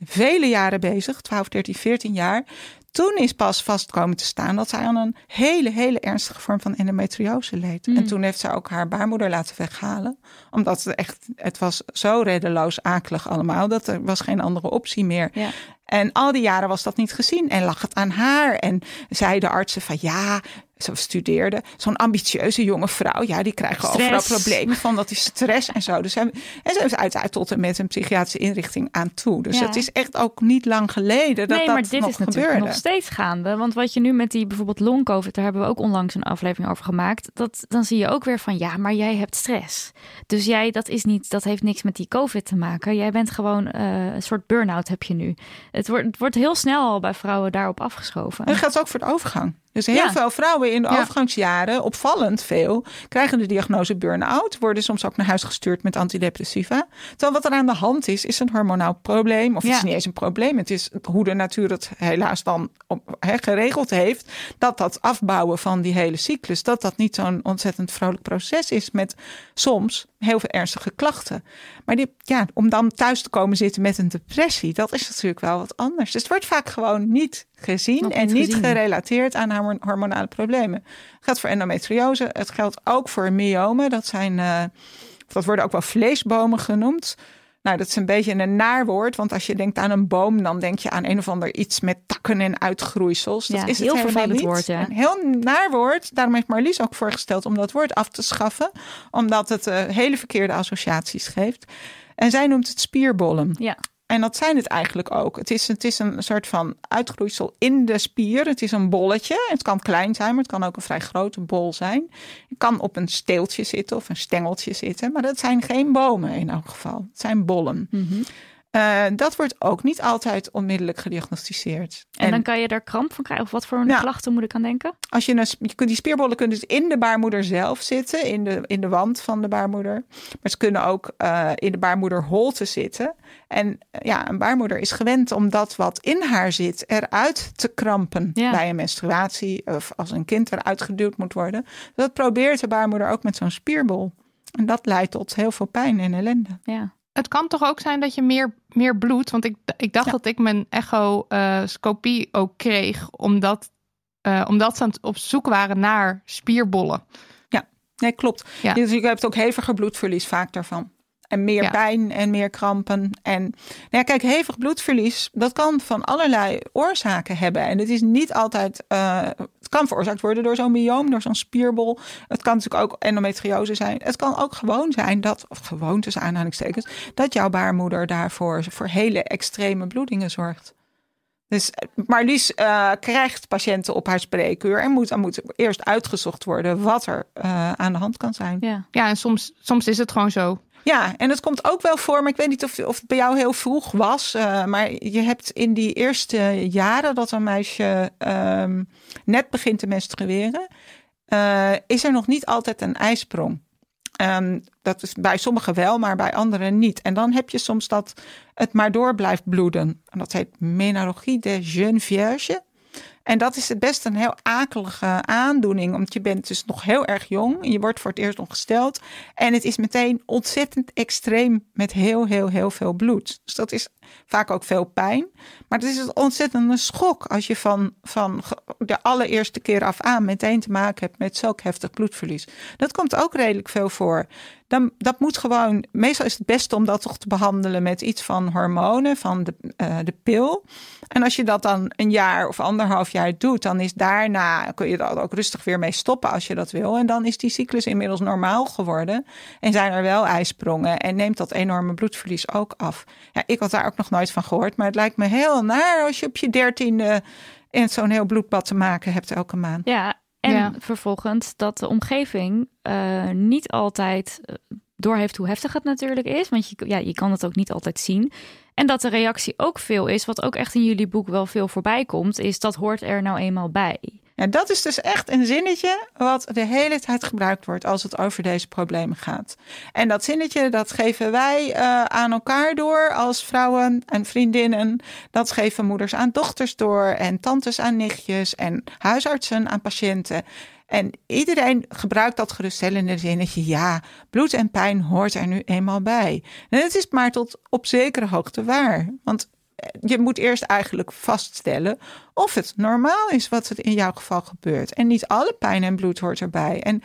vele jaren bezig. 12, 13, 14 jaar toen is pas vast komen te staan dat zij aan een hele, hele ernstige vorm van endometriose leed. Mm. En toen heeft zij ook haar baarmoeder laten weghalen. Omdat het echt, het was zo reddeloos akelig allemaal, dat er was geen andere optie meer. Ja. En al die jaren was dat niet gezien en lag het aan haar. En zeiden artsen van ja, ze studeerde. Zo'n ambitieuze jonge vrouw. Ja, die krijgen Stress. overal problemen van. Dat is stress en zo. Dus zij, en ze is uiteindelijk tot en met een psychiatrische inrichting aan toe. Dus Ja. het is echt ook niet lang geleden dat nee, dat maar dit nog is natuurlijk gebeurde. nog steeds gaande. Want wat je nu met die bijvoorbeeld long covid, daar hebben we ook onlangs een aflevering over gemaakt. Dat, dan zie je ook weer van ja, maar jij hebt stress. Dus jij, dat is niet, dat heeft niks met die covid te maken. Jij bent gewoon eh, een soort burn-out heb je nu. Het wordt, het wordt heel snel al bij vrouwen daarop afgeschoven. En dat geldt ook voor de overgang. Dus heel Ja. veel vrouwen in de Ja. overgangsjaren, opvallend veel, krijgen de diagnose burn-out, worden soms ook naar huis gestuurd met antidepressiva. Terwijl wat er aan de hand is, is een hormonaal probleem. Of het is niet eens een probleem, het is hoe de natuur het helaas dan op, geregeld heeft. Dat dat afbouwen van die hele cyclus, dat dat niet zo'n ontzettend vrolijk proces is met soms heel veel ernstige klachten. Maar die, ja, om dan thuis te komen zitten met een depressie, dat is natuurlijk wel wat anders. Dus het wordt vaak gewoon niet gezien Nog en niet gerelateerd aan hormo- hormonale problemen. Het geldt voor endometriose, het geldt ook voor myomen. Dat zijn, eh, dat worden ook wel vleesbomen genoemd. Nou, dat is een beetje een naar woord, want als je denkt aan een boom, dan denk je aan een of ander iets met takken en uitgroeisels. Dat Ja, is het heel vervelend niet. woord, ja. Een heel naar woord. Daarom heeft Marlies ook voorgesteld om dat woord af te schaffen, omdat het eh, hele verkeerde associaties geeft. En zij noemt het spierbollen. Ja. En dat zijn het eigenlijk ook. Het is, het is een soort van uitgroeisel in de spier. Het is een bolletje. Het kan klein zijn, maar het kan ook een vrij grote bol zijn. Het kan op een steeltje zitten of een stengeltje zitten. Maar dat zijn geen bomen in elk geval. Het zijn bollen. Mhm. Eh, dat wordt ook niet altijd onmiddellijk gediagnosticeerd. En, dan kan je daar kramp van krijgen. Of wat voor Ja. klachten moet ik aan denken? als je, een, je kunt, die spierbollen kunnen dus in de baarmoeder zelf zitten, in de, in de wand van de baarmoeder. Maar ze kunnen ook eh, in de baarmoederholte zitten. En eh, ja, een baarmoeder is gewend om dat wat in haar zit eruit te krampen Ja. bij een menstruatie of als een kind eruit geduwd moet worden. Dat probeert de baarmoeder ook met zo'n spierbol. En dat leidt tot heel veel pijn en ellende. Ja. Het kan toch ook zijn dat je meer, meer bloed. Want ik, ik dacht Ja. dat ik mijn echoscopie ook kreeg. Omdat, eh, omdat ze op zoek waren naar spierbollen. Nee, klopt. Ja. Dus je hebt ook heviger bloedverlies vaak daarvan. En meer Ja. pijn en meer krampen. En nou ja, kijk, hevig bloedverlies, dat kan van allerlei oorzaken hebben. En het is niet altijd. eh, kan veroorzaakt worden door zo'n myoom, door zo'n spierbol. Het kan natuurlijk ook endometriose zijn. Het kan ook gewoon zijn dat, of gewoon tussen aanhalingstekens, dat jouw baarmoeder daarvoor voor hele extreme bloedingen zorgt. Dus Marlies eh, krijgt patiënten op haar spreekuur en moet, dan moet eerst uitgezocht worden wat er eh, aan de hand kan zijn. ja. Ja, en soms, soms is het gewoon zo. Ja, en het komt ook wel voor, maar ik weet niet of, of het bij jou heel vroeg was. eh, maar je hebt in die eerste jaren dat een meisje ehm, net begint te menstrueren, eh, is er nog niet altijd een ijsprong. Ehm, dat is bij sommigen wel, maar bij anderen niet. En dan heb je soms dat het maar door blijft bloeden. En dat heet menorrhagie de jeune vierge. En dat is het best een heel akelige aandoening, omdat je bent dus nog heel erg jong. en Je wordt voor het eerst ongesteld. En het is meteen ontzettend extreem met heel, heel, heel veel bloed. Dus dat is vaak ook veel pijn. Maar het is een ontzettende schok als je van, van de allereerste keer af aan meteen te maken hebt met zulk heftig bloedverlies. Dat komt ook redelijk veel voor. Dan, dat moet gewoon, meestal is het beste om dat toch te behandelen met iets van hormonen, van de, eh, de pil. En als je dat dan een jaar of anderhalf jaar doet, dan is daarna, kun je er ook rustig weer mee stoppen als je dat wil. En dan is die cyclus inmiddels normaal geworden. En zijn er wel ijsprongen en neemt dat enorme bloedverlies ook af. Ja, ik had daar ook nog nooit van gehoord, maar het lijkt me heel naar als je op je dertiende in zo'n heel bloedbad te maken hebt elke maand. Ja, en Ja. vervolgens dat de omgeving eh, niet altijd eh, doorheeft hoe heftig het natuurlijk is. Want je, ja, je kan het ook niet altijd zien. En dat de reactie ook veel is, wat ook echt in jullie boek wel veel voorbij komt, is dat hoort er nou eenmaal bij. Ja, dat is dus echt een zinnetje wat de hele tijd gebruikt wordt als het over deze problemen gaat. En dat zinnetje, dat geven wij eh, aan elkaar door als vrouwen en vriendinnen. Dat geven moeders aan dochters door en tantes aan nichtjes en huisartsen aan patiënten. En iedereen gebruikt dat geruststellende zinnetje. Ja, bloed en pijn hoort er nu eenmaal bij. En het is maar tot op zekere hoogte waar. Want je moet eerst eigenlijk vaststellen of het normaal is wat er in jouw geval gebeurt. En niet alle pijn en bloed hoort erbij. En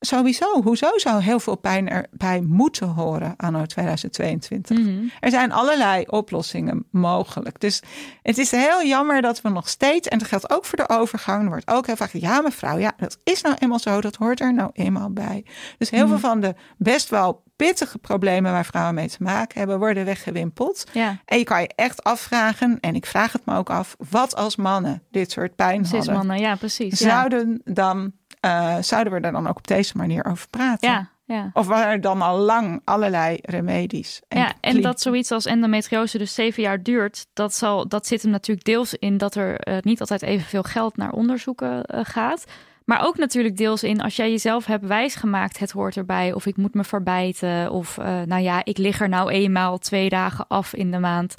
sowieso, hoezo zou heel veel pijn erbij moeten horen anno 2022? Mhm. Er zijn allerlei oplossingen mogelijk. Dus het is heel jammer dat we nog steeds, en dat geldt ook voor de overgang, er wordt ook heel vaak, ja mevrouw, ja, dat is nou eenmaal zo, dat hoort er nou eenmaal bij. Dus heel veel van de best wel pittige problemen waar vrouwen mee te maken hebben, worden weggewimpeld. Ja, En je kan je echt afvragen, en ik vraag het me ook af, wat als mannen dit soort pijn hadden? cismannen, ja, precies. Ja, Zouden, dan, eh, zouden we er dan ook op deze manier over praten? ja. ja. Of waren er dan al lang allerlei remedies? ja, en dat zoiets als endometriose dus zeven jaar duurt, dat, zal, dat zit hem natuurlijk deels in dat er eh, niet altijd evenveel geld naar onderzoeken eh, gaat. Maar ook natuurlijk deels in als jij jezelf hebt wijsgemaakt, het hoort erbij. Of ik moet me verbijten. Of nou ja, ik lig er nou eenmaal twee dagen af in de maand.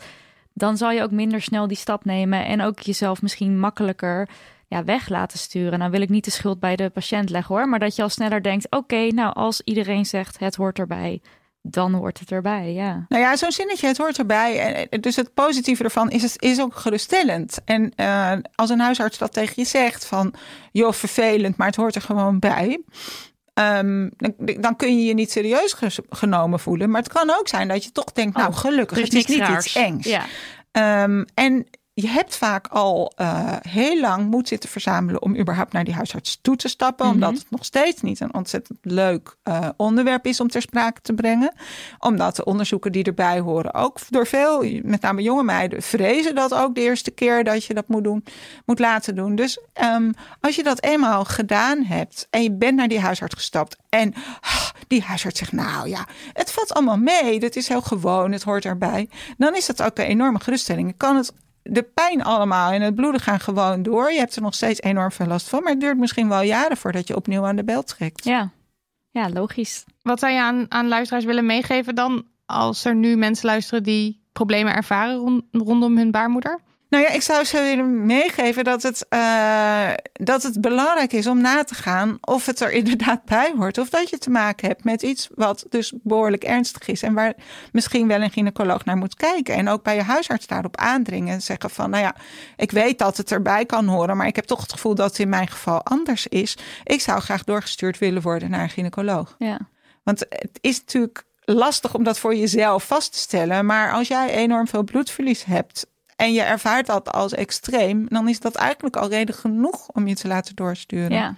Dan zal je ook minder snel die stap nemen. En ook jezelf misschien makkelijker ja, weg laten sturen. Nou wil ik niet de schuld bij de patiënt leggen hoor. Maar dat je al sneller denkt, oké, nou als iedereen zegt het hoort erbij. Dan hoort het erbij, ja. Nou ja, zo'n zinnetje, het hoort erbij. En, dus het positieve ervan is, het is ook geruststellend. En eh, als een huisarts dat tegen je zegt van... joh, vervelend, maar het hoort er gewoon bij... ehm, dan, dan kun je je niet serieus genomen voelen. Maar het kan ook zijn dat je toch denkt... nou, Oh, gelukkig, het is niks niet raars. iets engs. Ja, Ehm, en je hebt vaak al eh, heel lang moed zitten verzamelen om überhaupt naar die huisarts toe te stappen. Mhm. Omdat het nog steeds niet een ontzettend leuk eh, onderwerp is om ter sprake te brengen. Omdat de onderzoeken die erbij horen ook door veel, met name jonge meiden, vrezen dat ook de eerste keer dat je dat moet doen, moet laten doen. Dus ehm, als je dat eenmaal gedaan hebt en je bent naar die huisarts gestapt en ah, die huisarts zegt, nou ja, het valt allemaal mee, dat is heel gewoon, het hoort erbij. Dan is dat ook een enorme geruststelling. Je kan het de pijn allemaal en het bloeden gaan gewoon door. Je hebt er nog steeds enorm veel last van. Maar het duurt misschien wel jaren voordat je opnieuw aan de bel trekt. ja. ja logisch. Wat zou je aan, aan luisteraars willen meegeven dan als er nu mensen luisteren die problemen ervaren rond- rondom hun baarmoeder? Nou ja, ik zou ze willen meegeven dat het, eh, dat het belangrijk is om na te gaan of het er inderdaad bij hoort. Of dat je te maken hebt met iets wat dus behoorlijk ernstig is. En waar misschien wel een gynaecoloog naar moet kijken. En ook bij je huisarts daarop aandringen. En zeggen van, nou ja, ik weet dat het erbij kan horen. Maar ik heb toch het gevoel dat het in mijn geval anders is. Ik zou graag doorgestuurd willen worden naar een gynaecoloog. Ja. Want het is natuurlijk lastig om dat voor jezelf vast te stellen. Maar als jij enorm veel bloedverlies hebt en je ervaart dat als extreem, dan is dat eigenlijk al reden genoeg om je te laten doorsturen. ja. En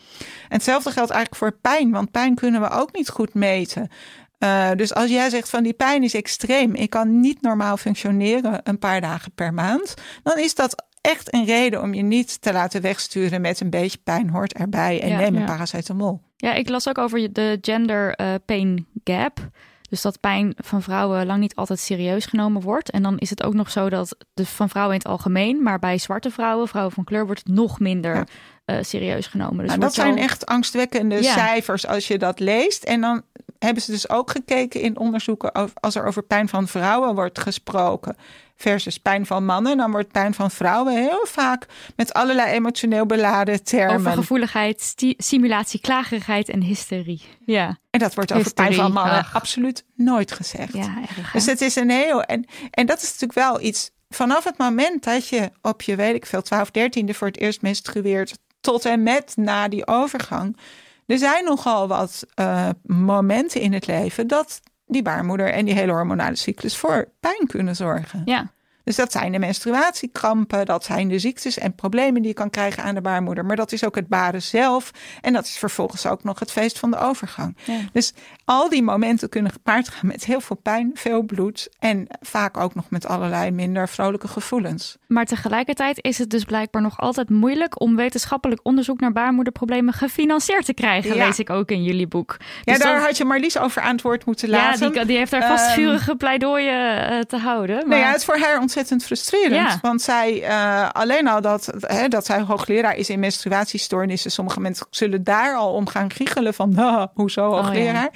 hetzelfde geldt eigenlijk voor pijn, want pijn kunnen we ook niet goed meten. Eh, dus als jij zegt van die pijn is extreem, ik kan niet normaal functioneren een paar dagen per maand, dan is dat echt een reden om je niet te laten wegsturen met een beetje pijn hoort erbij en Ja, neem een ja. paracetamol. Ja, ik las ook over de gender eh, pain gap. Dus dat pijn van vrouwen lang niet altijd serieus genomen wordt. En dan is het ook nog zo dat dus van vrouwen in het algemeen, maar bij zwarte vrouwen, vrouwen van kleur, wordt het nog minder Ja. eh, serieus genomen. Dus Nou, dat zijn echt angstwekkende Ja. cijfers als je dat leest. En dan hebben ze dus ook gekeken in onderzoeken over, als er over pijn van vrouwen wordt gesproken versus pijn van mannen, dan wordt pijn van vrouwen heel vaak met allerlei emotioneel beladen termen. overgevoeligheid, sti- simulatie, klagerigheid en hysterie. Ja, En dat wordt over pijn van mannen ach. absoluut nooit gezegd. ja erg. Dus het is een heel. En, en dat is natuurlijk wel iets. Vanaf het moment dat je op je, weet ik veel, 12, 13e voor het eerst menstrueert. tot en met na die overgang. Er zijn nogal wat eh, momenten in het leven. dat die baarmoeder en die hele hormonale cyclus voor pijn kunnen zorgen. Ja, Dus dat zijn de menstruatiekrampen, dat zijn de ziektes en problemen die je kan krijgen aan de baarmoeder. Maar dat is ook het baren zelf. En dat is vervolgens ook nog het feest van de overgang. Ja. Dus al die momenten kunnen gepaard gaan met heel veel pijn, veel bloed. En vaak ook nog met allerlei minder vrolijke gevoelens. maar tegelijkertijd is het dus blijkbaar nog altijd moeilijk om wetenschappelijk onderzoek naar baarmoederproblemen gefinancierd te krijgen, Ja. lees ik ook in jullie boek. Ja, Dus daar had je Marlies over aan het woord moeten ja, laten. die, die heeft daar vast Ehm, vurige pleidooien eh, te houden. Maar... Nou ja, het is voor haar ontzettend frustrerend. Ja. Want zij, eh, alleen al dat, hè, dat zij hoogleraar is in menstruatiestoornissen. Sommige mensen zullen daar al om gaan giechelen van, "Ah, hoezo Oh, hoogleraar?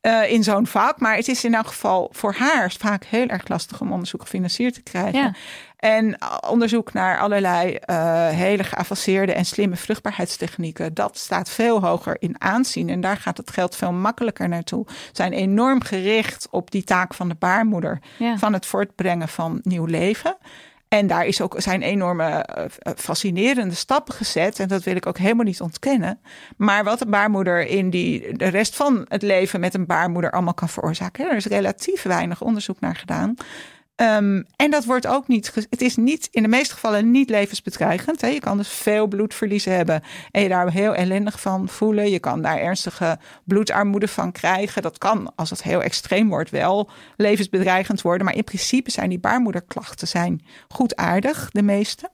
Eh, in zo'n vak. Maar het is in elk geval voor haar vaak heel erg lastig om onderzoek gefinancierd te krijgen. Ja. En onderzoek naar allerlei eh, hele geavanceerde en slimme vruchtbaarheidstechnieken, dat staat veel hoger in aanzien. En daar gaat het geld veel makkelijker naartoe. Zijn enorm gericht op die taak van de baarmoeder Ja. van het voortbrengen van nieuw leven. En daar is ook, zijn enorme eh, fascinerende stappen gezet. En dat wil ik ook helemaal niet ontkennen. Maar wat een baarmoeder in die, de rest van het leven met een baarmoeder allemaal kan veroorzaken. Er is relatief weinig onderzoek naar gedaan. Ehm, en dat wordt ook niet. Het is niet in de meeste gevallen niet levensbedreigend. Hè. Je kan dus veel bloedverlies hebben en je daar heel ellendig van voelen. Je kan daar ernstige bloedarmoede van krijgen. Dat kan, als het heel extreem wordt, wel levensbedreigend worden. Maar in principe zijn die baarmoederklachten zijn goed aardig, de meeste.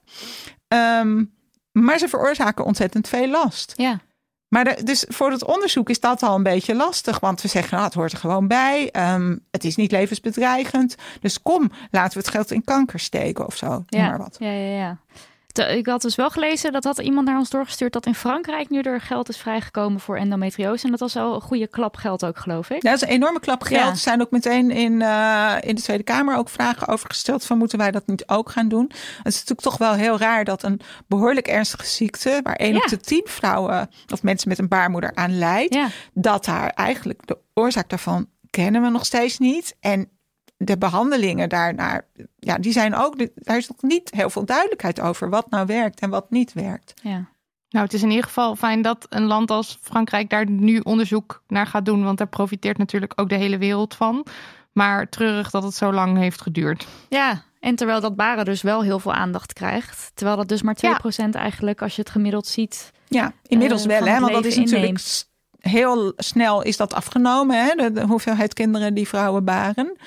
Ehm, maar ze veroorzaken ontzettend veel last. Ja. Maar dus voor het onderzoek is dat al een beetje lastig. Want we zeggen, nou, het hoort er gewoon bij. Um, het is niet levensbedreigend. Dus kom, laten we het geld in kanker steken of zo. Ja, maar wat. ja, ja, ja ik had dus wel gelezen, dat had iemand naar ons doorgestuurd, dat in Frankrijk nu er geld is vrijgekomen voor endometriose. En dat was al een goede klap geld ook, geloof ik. Ja, dat is een enorme klap geld. Er zijn ook meteen in, uh, in de Tweede Kamer ook vragen over gesteld van moeten wij dat niet ook gaan doen. Het is natuurlijk toch wel heel raar dat een behoorlijk ernstige ziekte, waar één op de tien vrouwen of mensen met een baarmoeder aan lijdt, dat daar eigenlijk de oorzaak daarvan kennen we nog steeds niet. En de behandelingen daarnaar, ja, die zijn ook, daar is nog niet heel veel duidelijkheid over wat nou werkt en wat niet werkt. Ja. Nou, het is in ieder geval fijn dat een land als Frankrijk daar nu onderzoek naar gaat doen, want daar profiteert natuurlijk ook de hele wereld van. Maar treurig dat het zo lang heeft geduurd. Ja, en terwijl dat baren dus wel heel veel aandacht krijgt. Terwijl dat dus maar 2% eigenlijk, als je het gemiddeld ziet. Ja, inmiddels uh, wel, hè? Want dat is natuurlijk heel snel is dat afgenomen, hè? de hoeveelheid kinderen die vrouwen baren.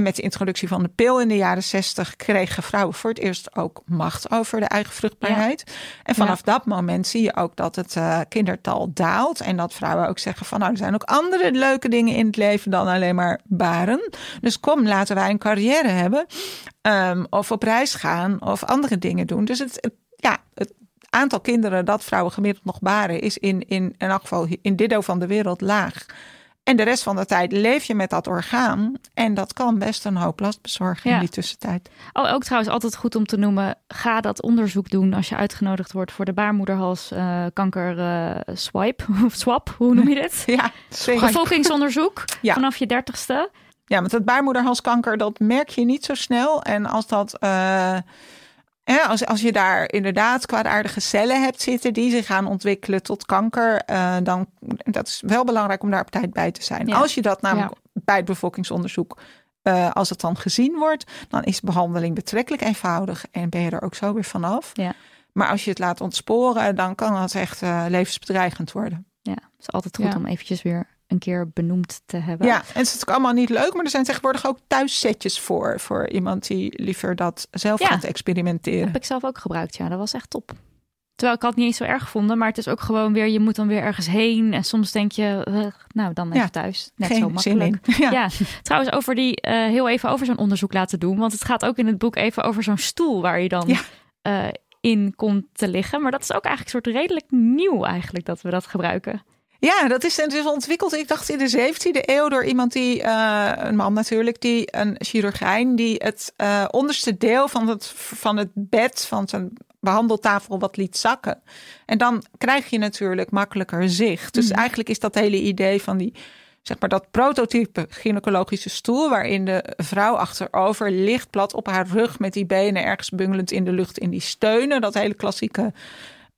En met de introductie van de pil in de jaren 60 kregen vrouwen voor het eerst ook macht over de eigen vruchtbaarheid. En vanaf dat moment zie je ook dat het uh, kindertal daalt. En dat vrouwen ook zeggen van nou, er zijn ook andere leuke dingen in het leven dan alleen maar baren. Dus kom, laten wij een carrière hebben. Um, of op reis gaan of andere dingen doen. Dus het, het ja, het aantal kinderen dat vrouwen gemiddeld nog baren is in, in, in elk geval in dit deel van de wereld laag. En de rest van de tijd leef je met dat orgaan. En dat kan best een hoop last bezorgen in die tussentijd. Oh, ook trouwens altijd goed om te noemen. Ga dat onderzoek doen als je uitgenodigd wordt voor de baarmoederhalskanker uh, uh, swipe. Of swap, hoe noem je dit? Ja, bevolkingsonderzoek ja. vanaf je dertigste. Ja, want het baarmoederhalskanker, dat merk je niet zo snel. En als dat... Uh, als, als je daar inderdaad kwaadaardige cellen hebt zitten die zich gaan ontwikkelen tot kanker, uh, dan dat is wel belangrijk om daar op tijd bij te zijn. Als je dat namelijk bij het bevolkingsonderzoek, uh, als het dan gezien wordt, dan is behandeling betrekkelijk eenvoudig en ben je er ook zo weer vanaf. Ja. Maar als je het laat ontsporen, dan kan het echt uh, levensbedreigend worden. Ja, het is altijd goed om eventjes weer een keer benoemd te hebben. Ja, en het is natuurlijk allemaal niet leuk, maar er zijn tegenwoordig ook thuissetjes voor. Voor iemand die liever dat zelf gaat experimenteren. heb ik zelf ook gebruikt, ja. Dat was echt top. Terwijl ik had niet eens zo erg gevonden, maar het is ook gewoon weer, je moet dan weer ergens heen. En soms denk je, uh, nou dan even thuis. Net zo makkelijk. Ja. ja. trouwens over die, uh, heel even over zo'n onderzoek laten doen. Want het gaat ook in het boek even over zo'n stoel waar je dan uh, in komt te liggen. Maar dat is ook eigenlijk een soort redelijk nieuw eigenlijk dat we dat gebruiken. Ja, dat is, het is ontwikkeld, ik dacht in de 17e eeuw, door iemand die, uh, een man natuurlijk, die een chirurgijn, die het uh, onderste deel van het, van het bed, van zijn behandeltafel wat liet zakken. En dan krijg je natuurlijk makkelijker zicht. Dus mm. eigenlijk is dat hele idee van die, zeg maar, dat prototype gynaecologische stoel, waarin de vrouw achterover ligt, plat op haar rug met die benen ergens bungelend in de lucht in die steunen. Dat hele klassieke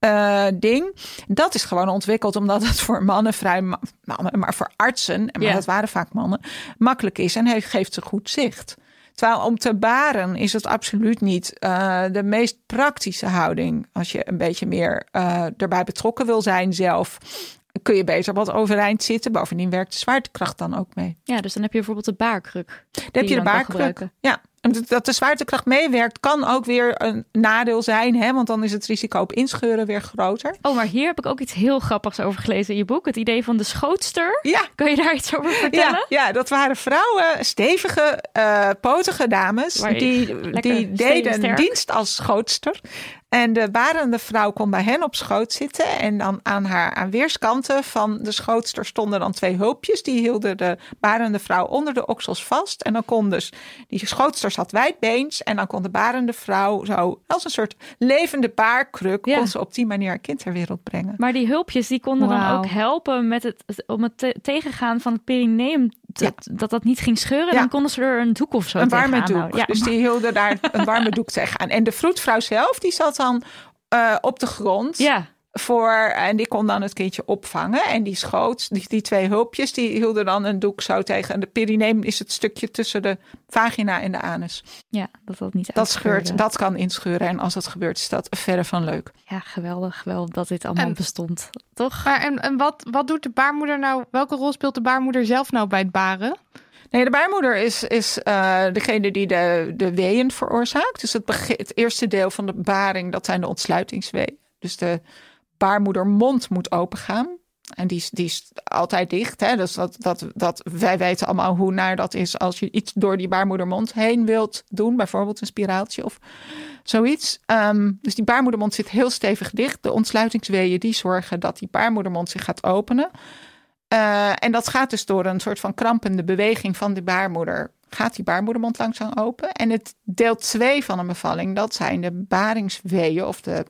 uh, ding. Dat is gewoon ontwikkeld omdat het voor mannen vrij, mannen, maar voor artsen, en maar dat waren vaak mannen, makkelijk is en heeft, geeft ze goed zicht. Terwijl om te baren is het absoluut niet uh, de meest praktische houding. Als je een beetje meer uh, erbij betrokken wil zijn zelf, kun je beter wat overeind zitten. Bovendien werkt de zwaartekracht dan ook mee. Ja, dus dan heb je bijvoorbeeld de baarkruk. Dan heb je de baarkruk. Ja, dat de zwaartekracht meewerkt kan ook weer een nadeel zijn, hè? want dan is het risico op inscheuren weer groter. Oh, maar hier heb ik ook iets heel grappigs over gelezen in je boek. Het idee van de schootster. Ja. Kun je daar iets over vertellen? Ja, ja dat waren vrouwen, stevige, uh, potige dames, die, die deden dienst als schootster. En de barende vrouw kon bij hen op schoot zitten. En dan aan haar aan weerskanten van de schootster stonden dan twee hulpjes. Die hielden de barende vrouw onder de oksels vast. En dan kon dus die schootster zat wijdbeens. En dan kon de barende vrouw zo als een soort levende paarkruk... Ja. kon ze op die manier een kind ter wereld brengen. Maar die hulpjes die konden dan ook helpen met het, om het te- tegengaan van het perineum. te- Ja. Dat dat niet ging scheuren. Ja. Dan konden ze er een doek of zo een warme tegenaan doek. Dus die hielden daar een warme doek tegenaan. En de vroedvrouw zelf, die zat dan eh, op de grond... ja, voor en die kon dan het kindje opvangen en die schoot die, die twee hulpjes die hielden dan een doek zo tegen en de perineum is het stukje tussen de vagina en de anus ja, dat dat niet dat scheurt dat kan inscheuren en als dat gebeurt is dat verre van leuk Ja, geweldig, geweldig dat dit allemaal En- bestond. Toch? Maar en, en wat, wat doet de baarmoeder nou? Welke rol speelt de baarmoeder zelf nou bij het baren? nee de baarmoeder is, is eh, degene die de, de weeën veroorzaakt dus het, begin, het eerste deel van de baring dat zijn de ontsluitingsweeën dus de baarmoedermond moet opengaan En die, is- die is altijd dicht. Hè? Dus dat, dat, dat, wij weten allemaal hoe naar dat is als je iets door die baarmoedermond heen wilt doen. Bijvoorbeeld een spiraaltje of zoiets. Ehm, dus die baarmoedermond zit heel stevig dicht. De ontsluitingsweeën die zorgen dat die baarmoedermond zich gaat openen. Eh, en dat gaat dus door een soort van krampende beweging van de baarmoeder. Gaat die baarmoedermond langzaam open. En het deel 2 van een bevalling, dat zijn de baringsweeën of de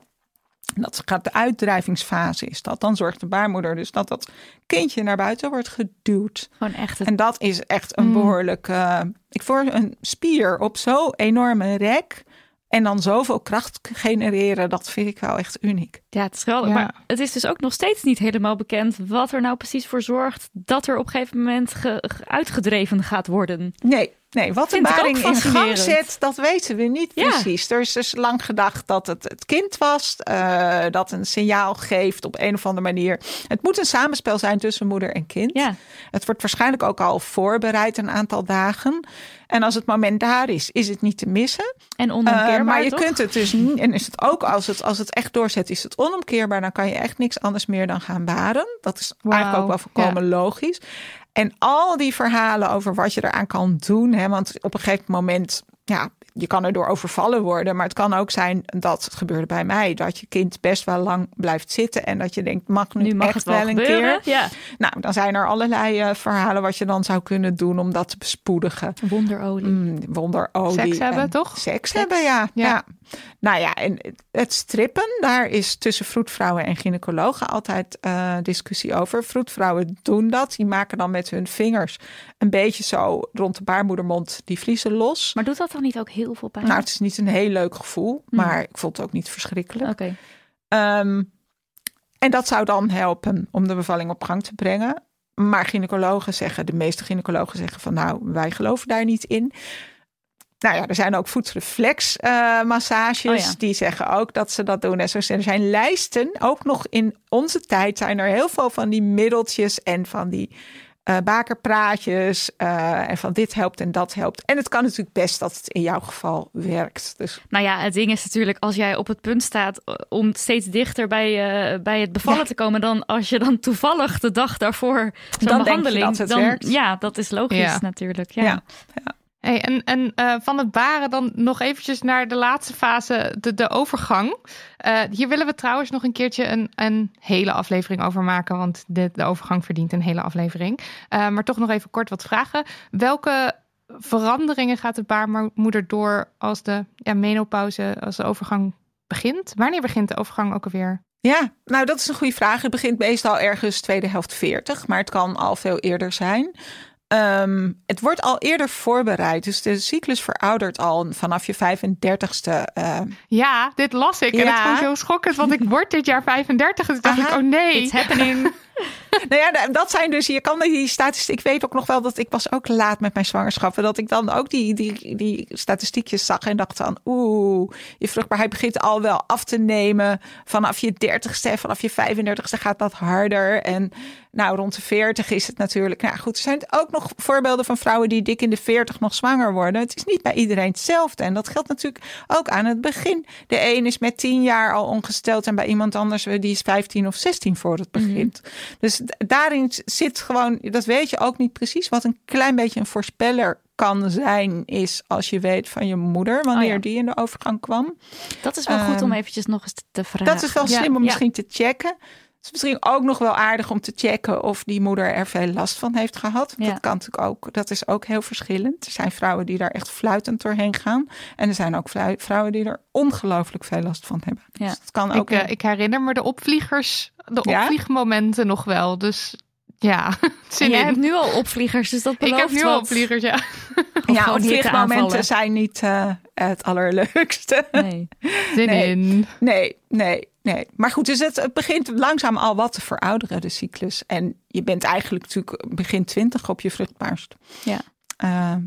dat gaat de uitdrijvingsfase is dat. Dan zorgt de baarmoeder dus dat dat kindje naar buiten wordt geduwd. Gewoon echt het En dat is echt een Mm. behoorlijk... eh, ik voor een spier op zo'n enorme rek... en dan zoveel kracht genereren, dat vind ik wel echt uniek. Ja, het is geweldig. Ja. Maar het is dus ook nog steeds niet helemaal bekend wat er nou precies voor zorgt dat er op een gegeven moment ge- ge- uitgedreven gaat worden. Nee, nee wat de ook baring in gang zet, dat weten we niet Ja. precies. Er is dus lang gedacht dat het het kind was, eh, dat een signaal geeft op een of andere manier. Het moet een samenspel zijn tussen moeder en kind. Ja, Het wordt waarschijnlijk ook al voorbereid een aantal dagen. En als het moment daar is, is het niet te missen. en Uh, onomkeerbaar, maar je toch? kunt het dus niet. En is het ook als het, als het echt doorzet, is het onomkeerbaar. Dan kan je echt niks anders meer dan gaan baren. Dat is eigenlijk ook wel volkomen logisch. En al die verhalen over wat je eraan kan doen. Hè, want op een gegeven moment, ja, je kan erdoor overvallen worden. Maar het kan ook zijn dat het gebeurde bij mij. Dat je kind best wel lang blijft zitten. En dat je denkt, mag nu, Nu mag echt het wel, wel een keer. Ja, Nou, dan zijn er allerlei eh, verhalen wat je dan zou kunnen doen om dat te bespoedigen. wonderolie. Mm, wonderolie. Seks hebben, en toch? Seks, hebben, ja. Ja. ja. Nou ja, en het strippen, daar is tussen vroedvrouwen en gynaecologen altijd eh, discussie over. Vroedvrouwen doen dat. Die maken dan met hun vingers een beetje zo rond de baarmoedermond die vliezen los. Maar doet dat dan niet ook heel veel pijn? Nou, het is niet een heel leuk gevoel, Mm. maar ik vond het ook niet verschrikkelijk. Oké. Ehm, en dat zou dan helpen om de bevalling op gang te brengen. Maar gynaecologen zeggen, de meeste gynaecologen zeggen van nou, wij geloven daar niet in. Nou ja, er zijn ook voetreflexmassages Oh ja. die zeggen ook dat ze dat doen. En zo zijn er zijn lijsten, ook nog in onze tijd zijn er heel veel van die middeltjes en van die eh, bakerpraatjes eh, en van dit helpt en dat helpt. En het kan natuurlijk best dat het in jouw geval werkt. Dus Nou ja, het ding is natuurlijk als jij op het punt staat eh, om steeds dichter bij, eh, bij het bevallen Ja. te komen, dan als je dan toevallig de dag daarvoor zo'n Dan denk je behandeling, dat het dan werkt. ja, dat is logisch Ja. natuurlijk. Ja. Ja. Hey, en en eh, van het baren dan nog eventjes naar de laatste fase, de, de overgang. Eh, hier willen we trouwens nog een keertje een, een hele aflevering over maken, want de, de overgang verdient een hele aflevering. Eh, maar toch nog even kort wat vragen. Welke veranderingen gaat de baarmoeder door als de ja, menopauze, als de overgang begint? Wanneer begint de overgang ook alweer? Ja, nou dat is een goede vraag. Het begint meestal ergens tweede helft 40, maar het kan al veel eerder zijn. Ehm, het wordt al eerder voorbereid, dus de cyclus veroudert al vanaf je 35ste. eh, Ja, dit las ik en het ik heel schokkend, want ik word dit jaar 35 en toen dacht Aha, ik, oh nee. It's happening. nou ja, da- dat zijn dus, je kan die statistiek, ik weet ook nog wel dat ik was ook laat met mijn zwangerschappen, dat ik dan ook die, die, die statistiekjes zag en dacht van, oeh, je vruchtbaarheid begint al wel af te nemen. Vanaf je 30ste en vanaf je 35ste gaat dat harder. En nou, rond de 40 is het natuurlijk, nou goed, er zijn ook nog voorbeelden van vrouwen die dik in de 40 nog zwanger worden. Het is niet bij iedereen hetzelfde. En dat geldt natuurlijk ook aan het begin. De een is met 10 jaar al ongesteld en bij iemand anders die is 15 of 16 voor het begint. Dus d- daarin zit gewoon, dat weet je ook niet precies. Wat een klein beetje een voorspeller kan zijn, is als je weet van je moeder, wanneer Oh ja. die in de overgang kwam. Dat is wel goed Ehm, om eventjes nog eens te vragen. Dat is wel Ja, slim om ja. misschien te checken. Het is misschien ook nog wel aardig om te checken of die moeder er veel last van heeft gehad. Ja. Dat kan natuurlijk ook. Dat is ook heel verschillend. Er zijn vrouwen die daar echt fluitend doorheen gaan. En er zijn ook vrou- vrouwen die er ongelooflijk veel last van hebben. Ja. Dus dat kan Ik, ook. eh, ik herinner me de opvliegers, de Ja? opvliegmomenten nog wel. Dus ja, En zin jij in. hebt nu al opvliegers, dus dat Ik belooft heb nu wat. al opvliegers, ja. Of ja, gewoon hitte aanvallen. vliegmomenten zijn niet eh, het allerleukste. Nee. Zin Nee. in. Nee, nee, nee. Maar goed, dus het, het begint langzaam al wat te verouderen, de cyclus. En je bent eigenlijk natuurlijk begin twintig op je vruchtbaarst. Ja.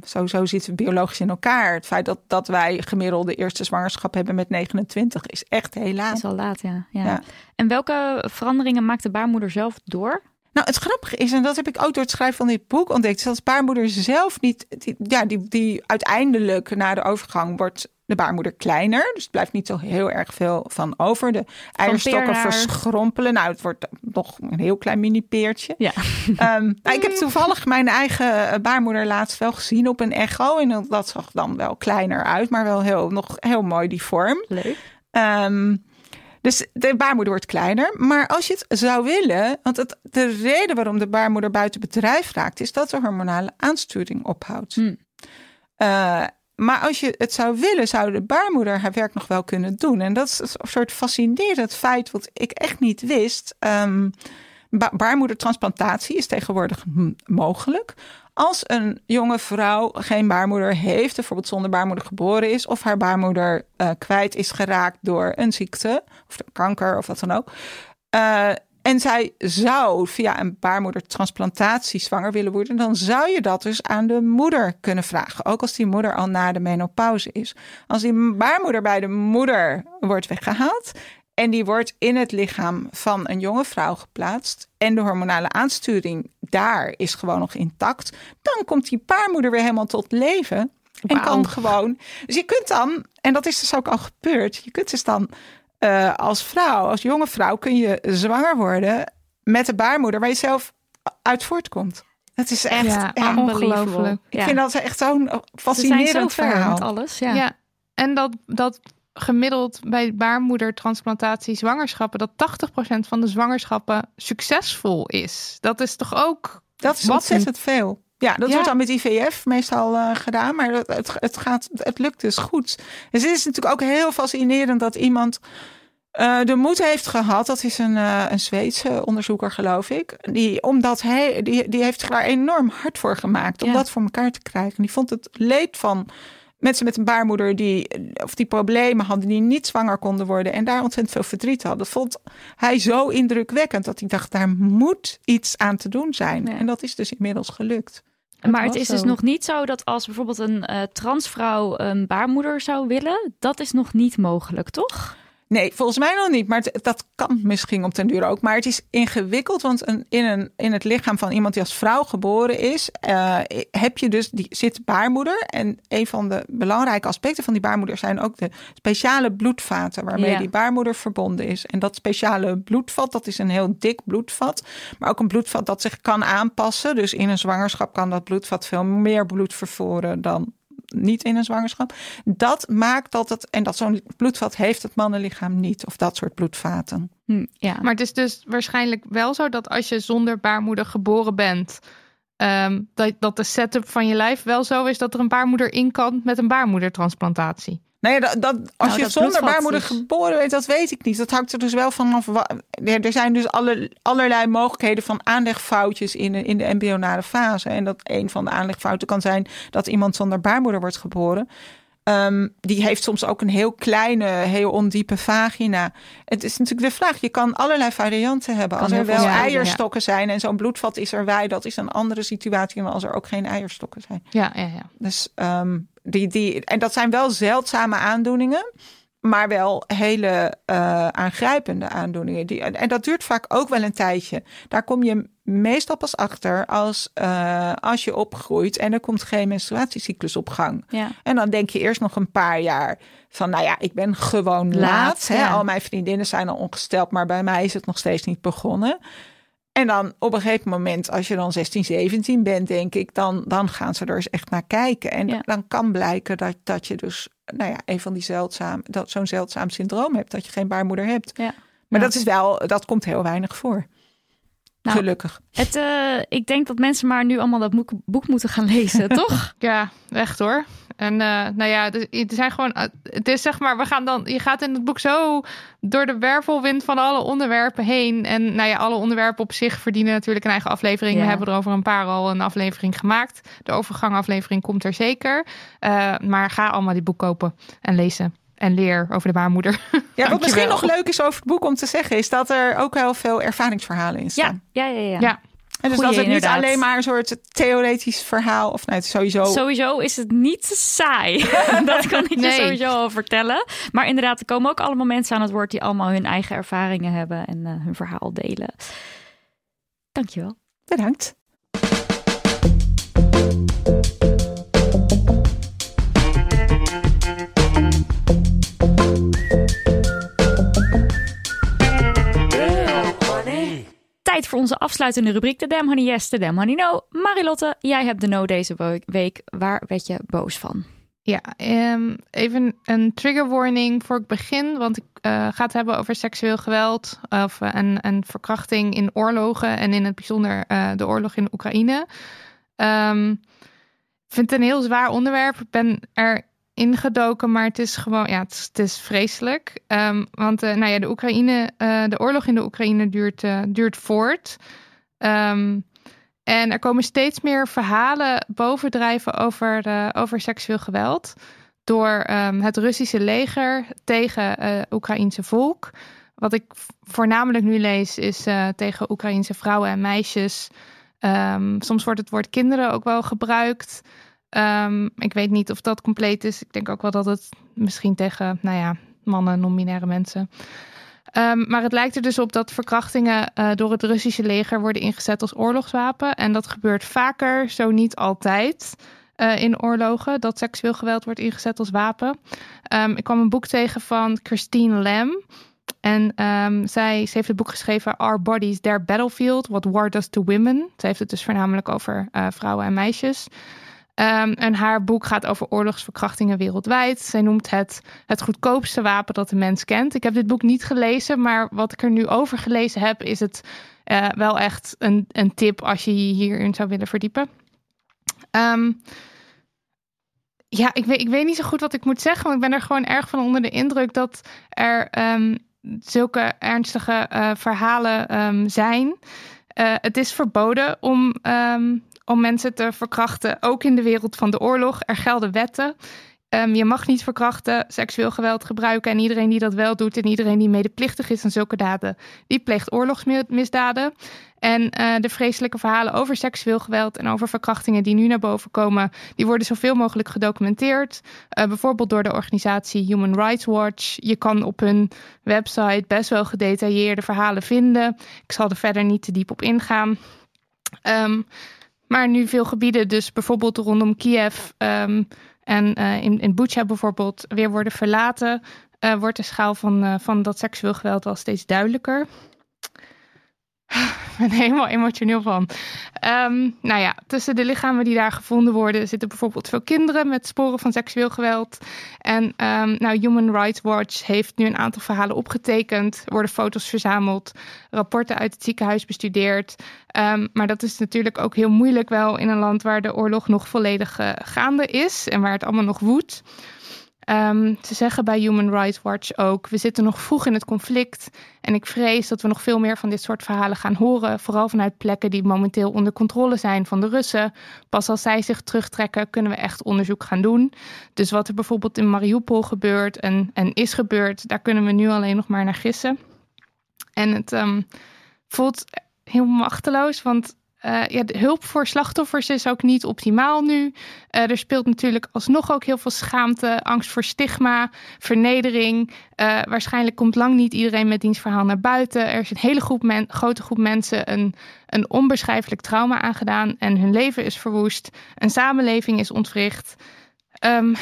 Zo, zo zitten we biologisch in elkaar. Het feit dat, dat wij gemiddelde eerste zwangerschap hebben met 29 is echt heel laat. Is al laat, ja. ja. Ja. En welke veranderingen maakt de baarmoeder zelf door? Nou, het grappige is, en dat heb ik ook door het schrijven van dit boek ontdekt, is dat de baarmoeder zelf niet, die, ja, die, die uiteindelijk na de overgang wordt de baarmoeder kleiner. Dus het blijft niet zo heel erg veel van over. De eierstokken verschrompelen. Nou, het wordt nog een heel klein mini-peertje. Ja. Ehm, nou, ik heb toevallig mijn eigen baarmoeder laatst wel gezien op een echo. En dat- dat zag dan wel kleiner uit, maar wel heel, nog heel mooi die vorm. Leuk. Ehm, dus de baarmoeder wordt kleiner. Maar als je het zou willen, want het, de reden waarom de baarmoeder buiten bedrijf raakt, is dat de hormonale aansturing ophoudt. Hmm. Eh, maar als je het zou willen, zou de baarmoeder haar werk nog wel kunnen doen. En dat is een soort fascinerend feit wat ik echt niet wist. Ba- baarmoedertransplantatie is tegenwoordig mogelijk. Als een jonge vrouw geen baarmoeder heeft, bijvoorbeeld zonder baarmoeder geboren is, of haar baarmoeder eh, kwijt is geraakt door een ziekte, of kanker of wat dan ook. eh, en zij zou via een baarmoedertransplantatie zwanger willen worden, dan zou je dat dus aan de moeder kunnen vragen. Ook als die moeder al na de menopauze is. Als die baarmoeder bij de moeder wordt weggehaald en die wordt in het lichaam van een jonge vrouw geplaatst. En de hormonale aansturing daar is gewoon nog intact. Dan komt die baarmoeder weer helemaal tot leven. En kan gewoon. Dus je kunt dan, en dat is dus ook al gebeurd. Je kunt dus dan eh, als vrouw, als jonge vrouw, kun je zwanger worden met de baarmoeder waar je zelf uit voortkomt. Het is echt. Ja, ongelooflijk. ik Ja. vind dat echt zo'n Ze zijn zo fascinerend ver verhaal. met alles. Ja. Ja. En dat, dat gemiddeld bij baarmoedertransplantatie zwangerschappen, dat 80% van de zwangerschappen succesvol is. Dat is toch ook. Dat is ontzettend veel. Ja, dat Ja. wordt dan met IVF meestal eh, gedaan, maar het, het, gaat, het lukt dus goed. Dus het is natuurlijk ook heel fascinerend dat iemand eh, de moed heeft gehad. Dat is een, eh, een Zweedse onderzoeker, geloof ik. Die, omdat hij, die, die heeft zich daar enorm hard voor gemaakt om Ja. dat voor elkaar te krijgen. Die vond het leed van mensen met een baarmoeder die, of die problemen hadden, die niet zwanger konden worden en daar ontzettend veel verdriet hadden. Dat vond hij zo indrukwekkend dat hij dacht, daar moet iets aan te doen zijn. Ja. En dat is dus inmiddels gelukt. Maar het is dus nog niet zo dat als bijvoorbeeld een eh, transvrouw een baarmoeder zou willen, dat is nog niet mogelijk, toch? Nee, volgens mij nog niet. Maar het- dat kan misschien op den duur ook. Maar het is ingewikkeld. Want een, in, een, in het lichaam van iemand die als vrouw geboren is, eh, heb je dus die zit baarmoeder. En een van de belangrijke aspecten van die baarmoeder zijn ook de speciale bloedvaten waarmee Ja. die baarmoeder verbonden is. En dat speciale bloedvat, dat is een heel dik bloedvat. Maar ook een bloedvat dat zich kan aanpassen. Dus in een zwangerschap kan dat bloedvat veel meer bloed vervoeren dan niet in een zwangerschap. Dat maakt dat het, en dat zo'n bloedvat heeft het mannenlichaam niet, of dat soort bloedvaten. Hm, ja. Maar het is dus waarschijnlijk wel zo dat als je zonder baarmoeder geboren bent, ehm, dat, dat de setup van je lijf wel zo is dat er een baarmoeder in kan met een baarmoedertransplantatie. Nee, dat, dat, als Nou, je dat zonder baarmoeder geboren bent, dat weet ik niet. Dat hangt er dus wel vanaf. wa- Er er zijn dus alle, allerlei mogelijkheden van aanlegfoutjes in de, in de embryonale fase. En dat een van de aanlegfouten kan zijn dat iemand zonder baarmoeder wordt geboren. Ehm, die heeft soms ook een heel kleine, heel ondiepe vagina. Het is natuurlijk de vraag, je kan allerlei varianten hebben. Kan Als er wel zijn, ja. eierstokken zijn en zo'n bloedvat is er wij, dat is een andere situatie dan als er ook geen eierstokken zijn. Ja, ja, ja. Dus ehm, die, die, en dat zijn wel zeldzame aandoeningen, maar wel hele eh, aangrijpende aandoeningen. Die, en, en dat duurt vaak ook wel een tijdje. Daar kom je meestal pas achter als, eh, als je opgroeit en er komt geen menstruatiecyclus op gang. ja. En dan denk je eerst nog een paar jaar van, nou ja, ik ben gewoon laat. Laat, hè? ja. Al mijn vriendinnen zijn al ongesteld, maar bij mij is het nog steeds niet begonnen. En dan op een gegeven moment, als je dan 16, 17 bent, denk ik, dan, dan gaan ze er eens echt naar kijken. En Ja. dan kan blijken dat, dat je dus, nou ja, een van die zeldzaam, dat zo'n zeldzaam syndroom hebt, dat je geen baarmoeder hebt. Ja. Maar dat is wel, dat komt heel weinig voor. Nou, Gelukkig. Het, eh, ik denk dat mensen maar nu allemaal dat boek, boek moeten gaan lezen, toch? Ja, echt hoor. En eh, nou ja, er er zijn gewoon. eh, Het is zeg maar, we gaan dan. Je gaat in het boek zo door de wervelwind van alle onderwerpen heen. En nou ja, alle onderwerpen op zich verdienen natuurlijk een eigen aflevering. Ja. We hebben er over een paar al een aflevering gemaakt. De overgangaflevering komt er zeker. Maar ga allemaal die boek kopen en lezen. En leer over de baarmoeder. Ja, wat misschien nog leuk is over het boek om te zeggen, is dat er ook heel veel ervaringsverhalen in Ja, staan. ja, ja. ja. Ja. En dus Goeie, dat het niet inderdaad. alleen maar een soort theoretisch verhaal, of nee, het is sowieso. Sowieso is het niet saai. dat kan ik je sowieso al vertellen. Maar inderdaad, er komen ook allemaal mensen aan het woord die allemaal hun eigen ervaringen hebben en eh, hun verhaal delen. Dankjewel. Bedankt. Tijd voor onze afsluitende rubriek, de Damn Honey Yes, de Damn Honey No. Marilotte, jij hebt de no deze week. Waar werd je boos van? Ja, ehm, even een trigger warning voor ik begin. Want ik eh, ga het hebben over seksueel geweld of, eh, en, verkrachting in oorlogen. En in het bijzonder eh, de oorlog in Oekraïne. Ehm, ik vind het een heel zwaar onderwerp. Ik ben er ingedoken, maar het is gewoon, ja, het is, het is vreselijk. Ehm, want eh, nou ja, de, Oekraïne, eh, de oorlog in de Oekraïne duurt, eh, duurt voort. Ehm, en er komen steeds meer verhalen bovendrijven over, over seksueel geweld. Door ehm, het Russische leger tegen het Oekraïense volk. Wat ik voornamelijk nu lees is tegen Oekraïense vrouwen en meisjes. Soms wordt het woord kinderen ook wel gebruikt. Ehm, ik weet niet of dat compleet is. Ik denk ook wel dat het misschien tegen, nou ja, mannen, non-binaire mensen. Ehm, maar het lijkt er dus op dat verkrachtingen eh, door het Russische leger worden ingezet als oorlogswapen. En dat gebeurt vaker, zo niet altijd. eh, in oorlogen, dat seksueel geweld wordt ingezet als wapen. Ehm, ik kwam een boek tegen van Christine Lam. En zij heeft het boek geschreven Our Bodies, Their Battlefield, What War Does to Women. Ze heeft het dus voornamelijk over eh, vrouwen en meisjes. Ehm, en haar boek gaat over oorlogsverkrachtingen wereldwijd. Zij noemt het het goedkoopste wapen dat de mens kent. Ik heb dit boek niet gelezen, maar wat ik er nu over gelezen heb, is het eh, wel echt een, een tip als je hierin zou willen verdiepen. Ehm, ja, ik weet, ik weet niet zo goed wat ik moet zeggen, want ik ben er gewoon erg van onder de indruk dat er ehm, zulke ernstige eh, verhalen zijn. Eh, het is verboden om, om mensen te verkrachten, ook in de wereld van de oorlog. Er gelden wetten. Ehm, je mag niet verkrachten, seksueel geweld gebruiken. En iedereen die dat wel doet en iedereen die medeplichtig is aan zulke daden, die pleegt oorlogsmisdaden. En eh, de vreselijke verhalen over seksueel geweld en over verkrachtingen die nu naar boven komen, die worden zoveel mogelijk gedocumenteerd. Eh, bijvoorbeeld door de organisatie Human Rights Watch. Je kan op hun website best wel gedetailleerde verhalen vinden. Ik zal er verder niet te diep op ingaan. Ehm, maar nu veel gebieden, dus bijvoorbeeld rondom Kiev ehm, en eh, in, in Bucha bijvoorbeeld, weer worden verlaten, eh, wordt de schaal van, eh, van dat seksueel geweld wel steeds duidelijker. Ik ben helemaal emotioneel van. Ehm, nou ja, tussen de lichamen die daar gevonden worden zitten bijvoorbeeld veel kinderen met sporen van seksueel geweld. En ehm, nou, Human Rights Watch heeft nu een aantal verhalen opgetekend. Worden foto's verzameld, rapporten uit het ziekenhuis bestudeerd. Ehm, maar dat is natuurlijk ook heel moeilijk wel in een land waar de oorlog nog volledig eh, gaande is en waar het allemaal nog woedt. Ehm, ze zeggen bij Human Rights Watch ook: we zitten nog vroeg in het conflict. En ik vrees dat we nog veel meer van dit soort verhalen gaan horen. Vooral vanuit plekken die momenteel onder controle zijn van de Russen. Pas als zij zich terugtrekken, kunnen we echt onderzoek gaan doen. Dus wat er bijvoorbeeld in Mariupol gebeurt en, en is gebeurd, daar kunnen we nu alleen nog maar naar gissen. En het ehm, voelt heel machteloos, want eh, ja, de hulp voor slachtoffers is ook niet optimaal nu. Eh, er speelt natuurlijk alsnog ook heel veel schaamte, angst voor stigma, vernedering. Eh, waarschijnlijk komt lang niet iedereen met diens verhaal naar buiten. Er is een hele groep men- grote groep mensen een, een onbeschrijfelijk trauma aangedaan en hun leven is verwoest. Een samenleving is ontwricht. Ehm,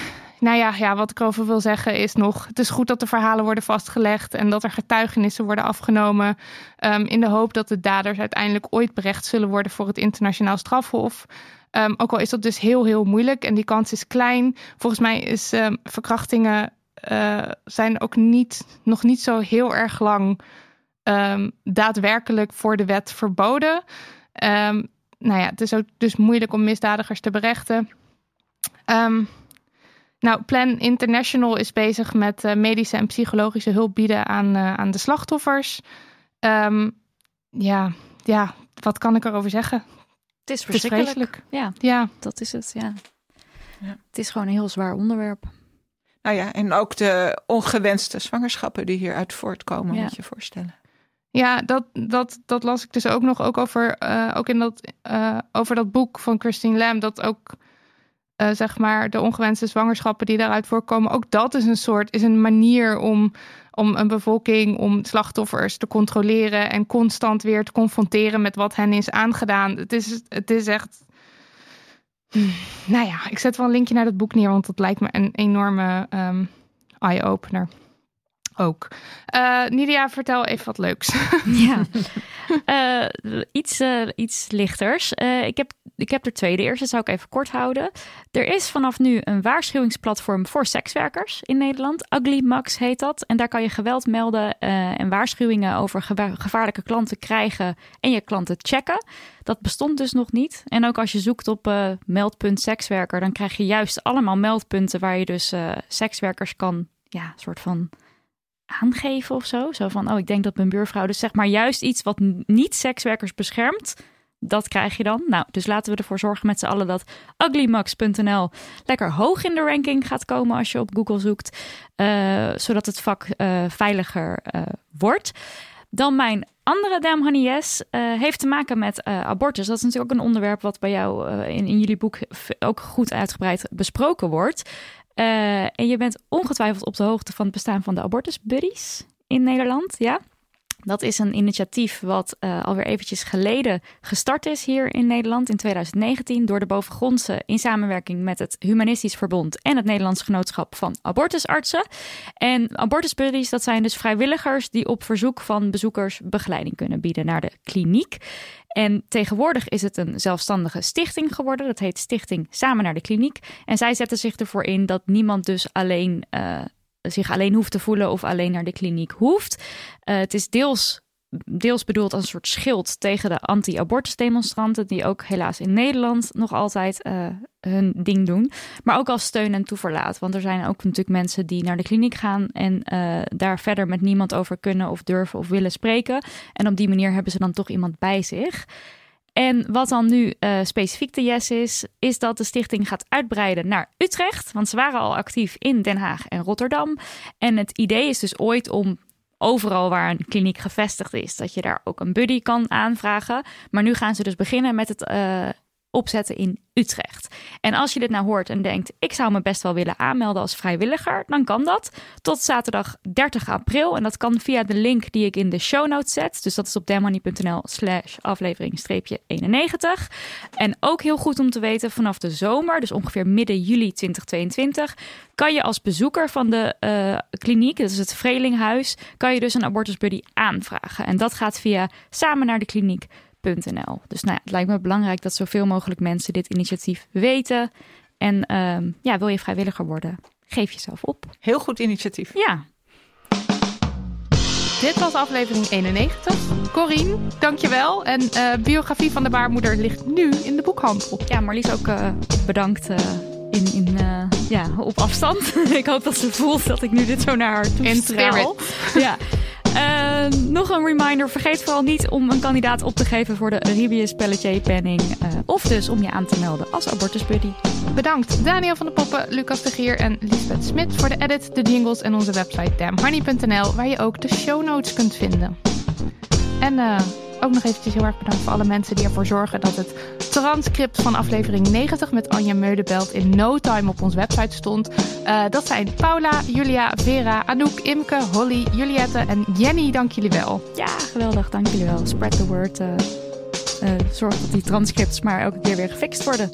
nou ja, ja, wat ik erover wil zeggen is nog: het is goed dat de verhalen worden vastgelegd en dat er getuigenissen worden afgenomen. ehm, in de hoop dat de daders uiteindelijk ooit berecht zullen worden voor het internationaal strafhof. Ehm, ook al is dat dus heel, heel moeilijk en die kans is klein. Volgens mij is ehm, verkrachtingen eh, zijn ook niet, nog niet zo heel erg lang daadwerkelijk voor de wet verboden. Nou ja, het is ook dus moeilijk om misdadigers te berechten. Ehm, nou, Plan International is bezig met uh, medische en psychologische hulp bieden aan, uh, aan de slachtoffers. Um, ja, ja, wat kan ik erover zeggen? Het is verschrikkelijk. Het is vreselijk. Ja, ja, dat is het. Ja. ja. Het is gewoon een heel zwaar onderwerp. Nou ja, en ook de ongewenste zwangerschappen die hieruit voortkomen, ja. moet je voorstellen. Ja, dat, dat, dat las ik dus ook nog ook over, uh, ook in dat, uh, over dat boek van Christine Lam. Dat ook uh, zeg maar de ongewenste zwangerschappen die daaruit voorkomen. Ook dat is een soort, is een manier om, om een bevolking, om slachtoffers te controleren en constant weer te confronteren met wat hen is aangedaan. Het is, het is echt. Nou ja, ik zet wel een linkje naar dat boek neer, want dat lijkt me een enorme um, eye-opener ook. Uh, Nidia, vertel even wat leuks. ja, uh, iets, uh, iets lichters. ik, heb, ik heb er twee. De eerste zou ik even kort houden. Er is vanaf nu een waarschuwingsplatform voor sekswerkers in Nederland. Ugly Max heet dat. En daar kan je geweld melden en waarschuwingen over gevaarlijke klanten krijgen en je klanten checken. Dat bestond dus nog niet. En ook als je zoekt op meldpunt sekswerker, dan krijg je juist allemaal meldpunten waar je dus sekswerkers kan, ja, soort van aangeven of zo. Zo van, oh, ik denk dat mijn buurvrouw... Dus zeg maar juist iets wat niet sekswerkers beschermt... Dat krijg je dan. Nou, dus laten we ervoor zorgen met z'n allen dat uglymax.nl lekker hoog in de ranking gaat komen als je op Google zoekt. Uh, zodat het vak uh, veiliger uh, wordt. Dan mijn andere Damn Honey Yes heeft te maken met abortus. Dat is natuurlijk ook een onderwerp wat bij jou in, in jullie boek ook goed uitgebreid besproken wordt. Uh, en je bent ongetwijfeld op de hoogte van het bestaan van de Abortus Buddies in Nederland, ja? Dat is een initiatief wat uh, alweer eventjes geleden gestart is hier in Nederland in 2019 door de bovengrondse in samenwerking met het Humanistisch Verbond en het Nederlands Genootschap van Abortusartsen. En Abortus Buddies, dat zijn dus vrijwilligers die op verzoek van bezoekers begeleiding kunnen bieden naar de kliniek. En tegenwoordig is het een zelfstandige stichting geworden. Dat heet Stichting Samen naar de Kliniek. En zij zetten zich ervoor in dat niemand dus alleen uh, zich alleen hoeft te voelen of alleen naar de kliniek hoeft. Uh, het is deels deels bedoeld als een soort schild tegen de anti-abortusdemonstranten, die ook helaas in Nederland nog altijd uh, hun ding doen. Maar ook als steun en toeverlaat. Want er zijn ook natuurlijk mensen die naar de kliniek gaan en uh, daar verder met niemand over kunnen of durven of willen spreken. En op die manier hebben ze dan toch iemand bij zich. En wat dan nu uh, specifiek de yes is, is dat de stichting gaat uitbreiden naar Utrecht. Want ze waren al actief in Den Haag en Rotterdam. En het idee is dus ooit om overal waar een kliniek gevestigd is, dat je daar ook een buddy kan aanvragen. Maar nu gaan ze dus beginnen met het uh, opzetten in Utrecht. En als je dit nou hoort en denkt, ik zou me best wel willen aanmelden als vrijwilliger, dan kan dat tot zaterdag 30 april. En dat kan via de link die ik in de show notes zet. Dus dat is op demoney.nl slash aflevering 91. En ook heel goed om te weten, vanaf de zomer, dus ongeveer midden juli 2022, kan je als bezoeker van de uh, kliniek, dat is het Vrelinghuis, kan je dus een abortusbuddy aanvragen. En dat gaat via samen naar de kliniek .nl. Dus nou ja, het lijkt me belangrijk dat zoveel mogelijk mensen dit initiatief weten. En uh, ja, wil je vrijwilliger worden, geef jezelf op. Heel goed initiatief. Ja. Dit was aflevering 91. Corine, dankjewel. En uh, biografie van de baarmoeder ligt nu in de boekhandel. Ja, Marlies ook uh, bedankt uh, in, in, ja, op afstand. Ik hoop dat ze voelt dat ik nu dit zo naar haar toe straal. Ja. Uh, nog een reminder: vergeet vooral niet om een kandidaat op te geven voor de Ribius Pelletier Penning. Uh, of dus om je aan te melden als abortusbuddy. Bedankt Daniel van de Poppen, Lucas de Geer en Lisbeth Smit voor de edit, de jingles en onze website damnhoney.nl, waar je ook de show notes kunt vinden. En uh, ook nog eventjes heel erg bedankt voor alle mensen die ervoor zorgen dat het transcript van aflevering 90 met Anja Meudebelt in no time op onze website stond. Uh, dat zijn Paula, Julia, Vera, Anouk, Imke, Holly, Juliette en Jenny. Dank jullie wel. Ja, geweldig. Dank jullie wel. Spread the word. Uh, uh, zorg dat die transcripts maar elke keer weer gefixt worden.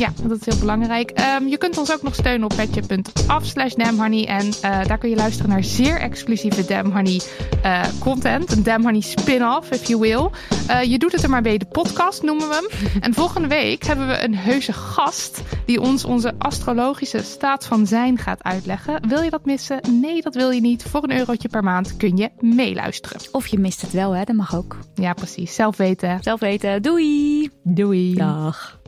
Ja, dat is heel belangrijk. Ehm, je kunt ons ook nog steunen op petje.af slash damhoney. En uh, daar kun je luisteren naar zeer exclusieve Damn Honey uh, content. Een Damn Honey spin-off, if you will. Uh, je doet het er maar bij, de podcast noemen we hem. En volgende week hebben we een heuse gast... die ons onze astrologische staat van zijn gaat uitleggen. Wil je dat missen? Nee, dat wil je niet. Voor een eurotje per maand kun je meeluisteren. Of je mist het wel, hè? Dat mag ook. Ja, precies. Zelf weten. Zelf weten. Doei! Doei! Dag!